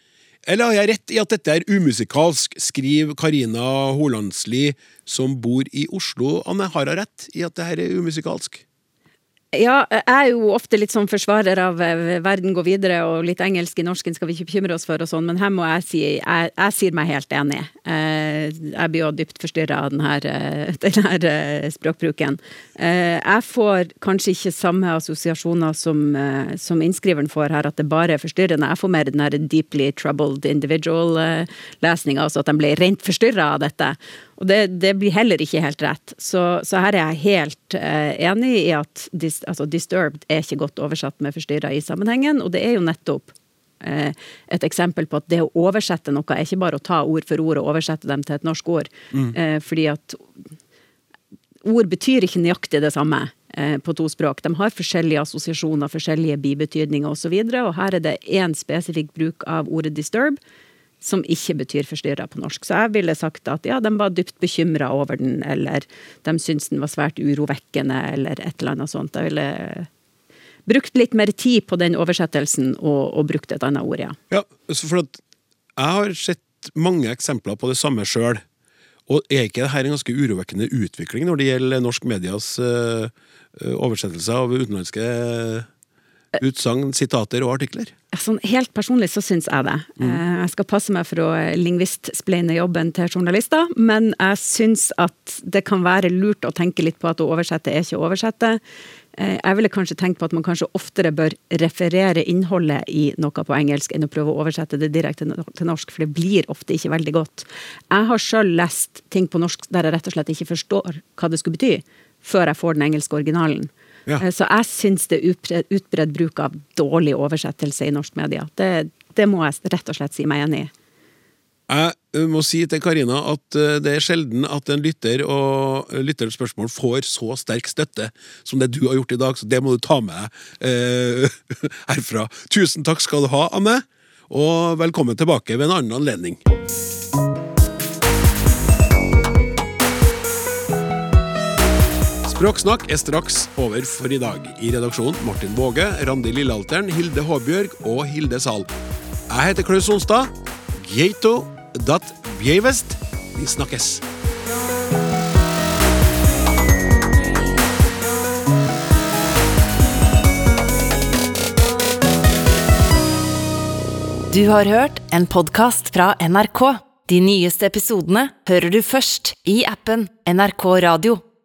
Eller har jeg rett i at dette er umusikalsk, skriver Karina Holandsli, som bor i Oslo. Anne, har jeg rett i at dette er umusikalsk? Ja, jeg er jo ofte litt sånn forsvarer av eh, verden går videre, og litt engelsk i norsken skal vi ikke bekymre oss for og sånn, men her må jeg si jeg, jeg sier meg helt enig. Eh, jeg blir jo dypt forstyrra av denne, eh, [laughs] denne språkbruken. Jeg får kanskje ikke samme assosiasjoner som, som innskriveren får her, at det bare er forstyrrende. Jeg får mer den her deeply troubled individual-lesninga, altså at de ble rent forstyrra av dette. Og det, det, blir heller ikke helt rett. Så, så her er jeg helt eh, enig i at dis, altså disturbed er ikke godt oversatt med forstyrra i sammenhengen, og det er jo nettopp eh, et eksempel på at det å oversette noe er ikke bare å ta ord for ord og oversette dem til et norsk ord. Mm. Eh, fordi at ord betyr ikke nøyaktig det samme eh, på to språk. De har forskjellige assosiasjoner, forskjellige bibetydninger osv., og, så videre, og her er det én spesifikk bruk av ordet disturb som ikke betyr forstyrra på norsk. Så jeg ville sagt at ja, de var dypt bekymra over den, eller de syntes den var svært urovekkende, eller et eller annet sånt. Jeg ville brukt litt mer tid på den oversettelsen og, og brukt et annet ord, ja. Ja, for at jeg har sett mange eksempler på det samme sjøl. Og er ikke dette en ganske urovekkende utvikling når det gjelder norsk medias uh, oversettelse av utenlandske utsagn, sitater og artikler? Sånn, helt personlig så syns jeg det. Mm. Eh, jeg skal passe meg for å lingvistspleine jobben til journalister, men jeg syns at det kan være lurt å tenke litt på at å oversette er ikke å oversette. Eh, jeg ville kanskje tenkt på at man kanskje oftere bør referere innholdet i noe på engelsk enn å prøve å oversette det direkte til norsk, for det blir ofte ikke veldig godt. Jeg har sjøl lest ting på norsk der jeg rett og slett ikke forstår hva det skulle bety, før jeg får den engelske originalen. Ja. Eh, så jeg syns det er utbredt bruk av dårlig oversettelse i norsk media. Det, det, må jeg rett og slett si meg enig i. Jeg eh, må si til Karina at eh, det er sjelden at en lytter og lytterens spørsmål får så sterk støtte som det du har gjort i dag, så det må du ta med deg eh, [laughs] herfra. Tusen takk skal du ha, Anne, og velkommen tilbake ved en annen anledning. Språksnakk er straks over for i dag. I redaksjonen Martin Våge, Randi Lillealteren, Hilde Håbjørg og Hilde Sahl. Jeg heter Klaus Sonstad. Geito dat bjevest. Vi snakkes. Du har hørt en podkast fra NRK. De nyeste episodene hører du først i appen NRK Radio.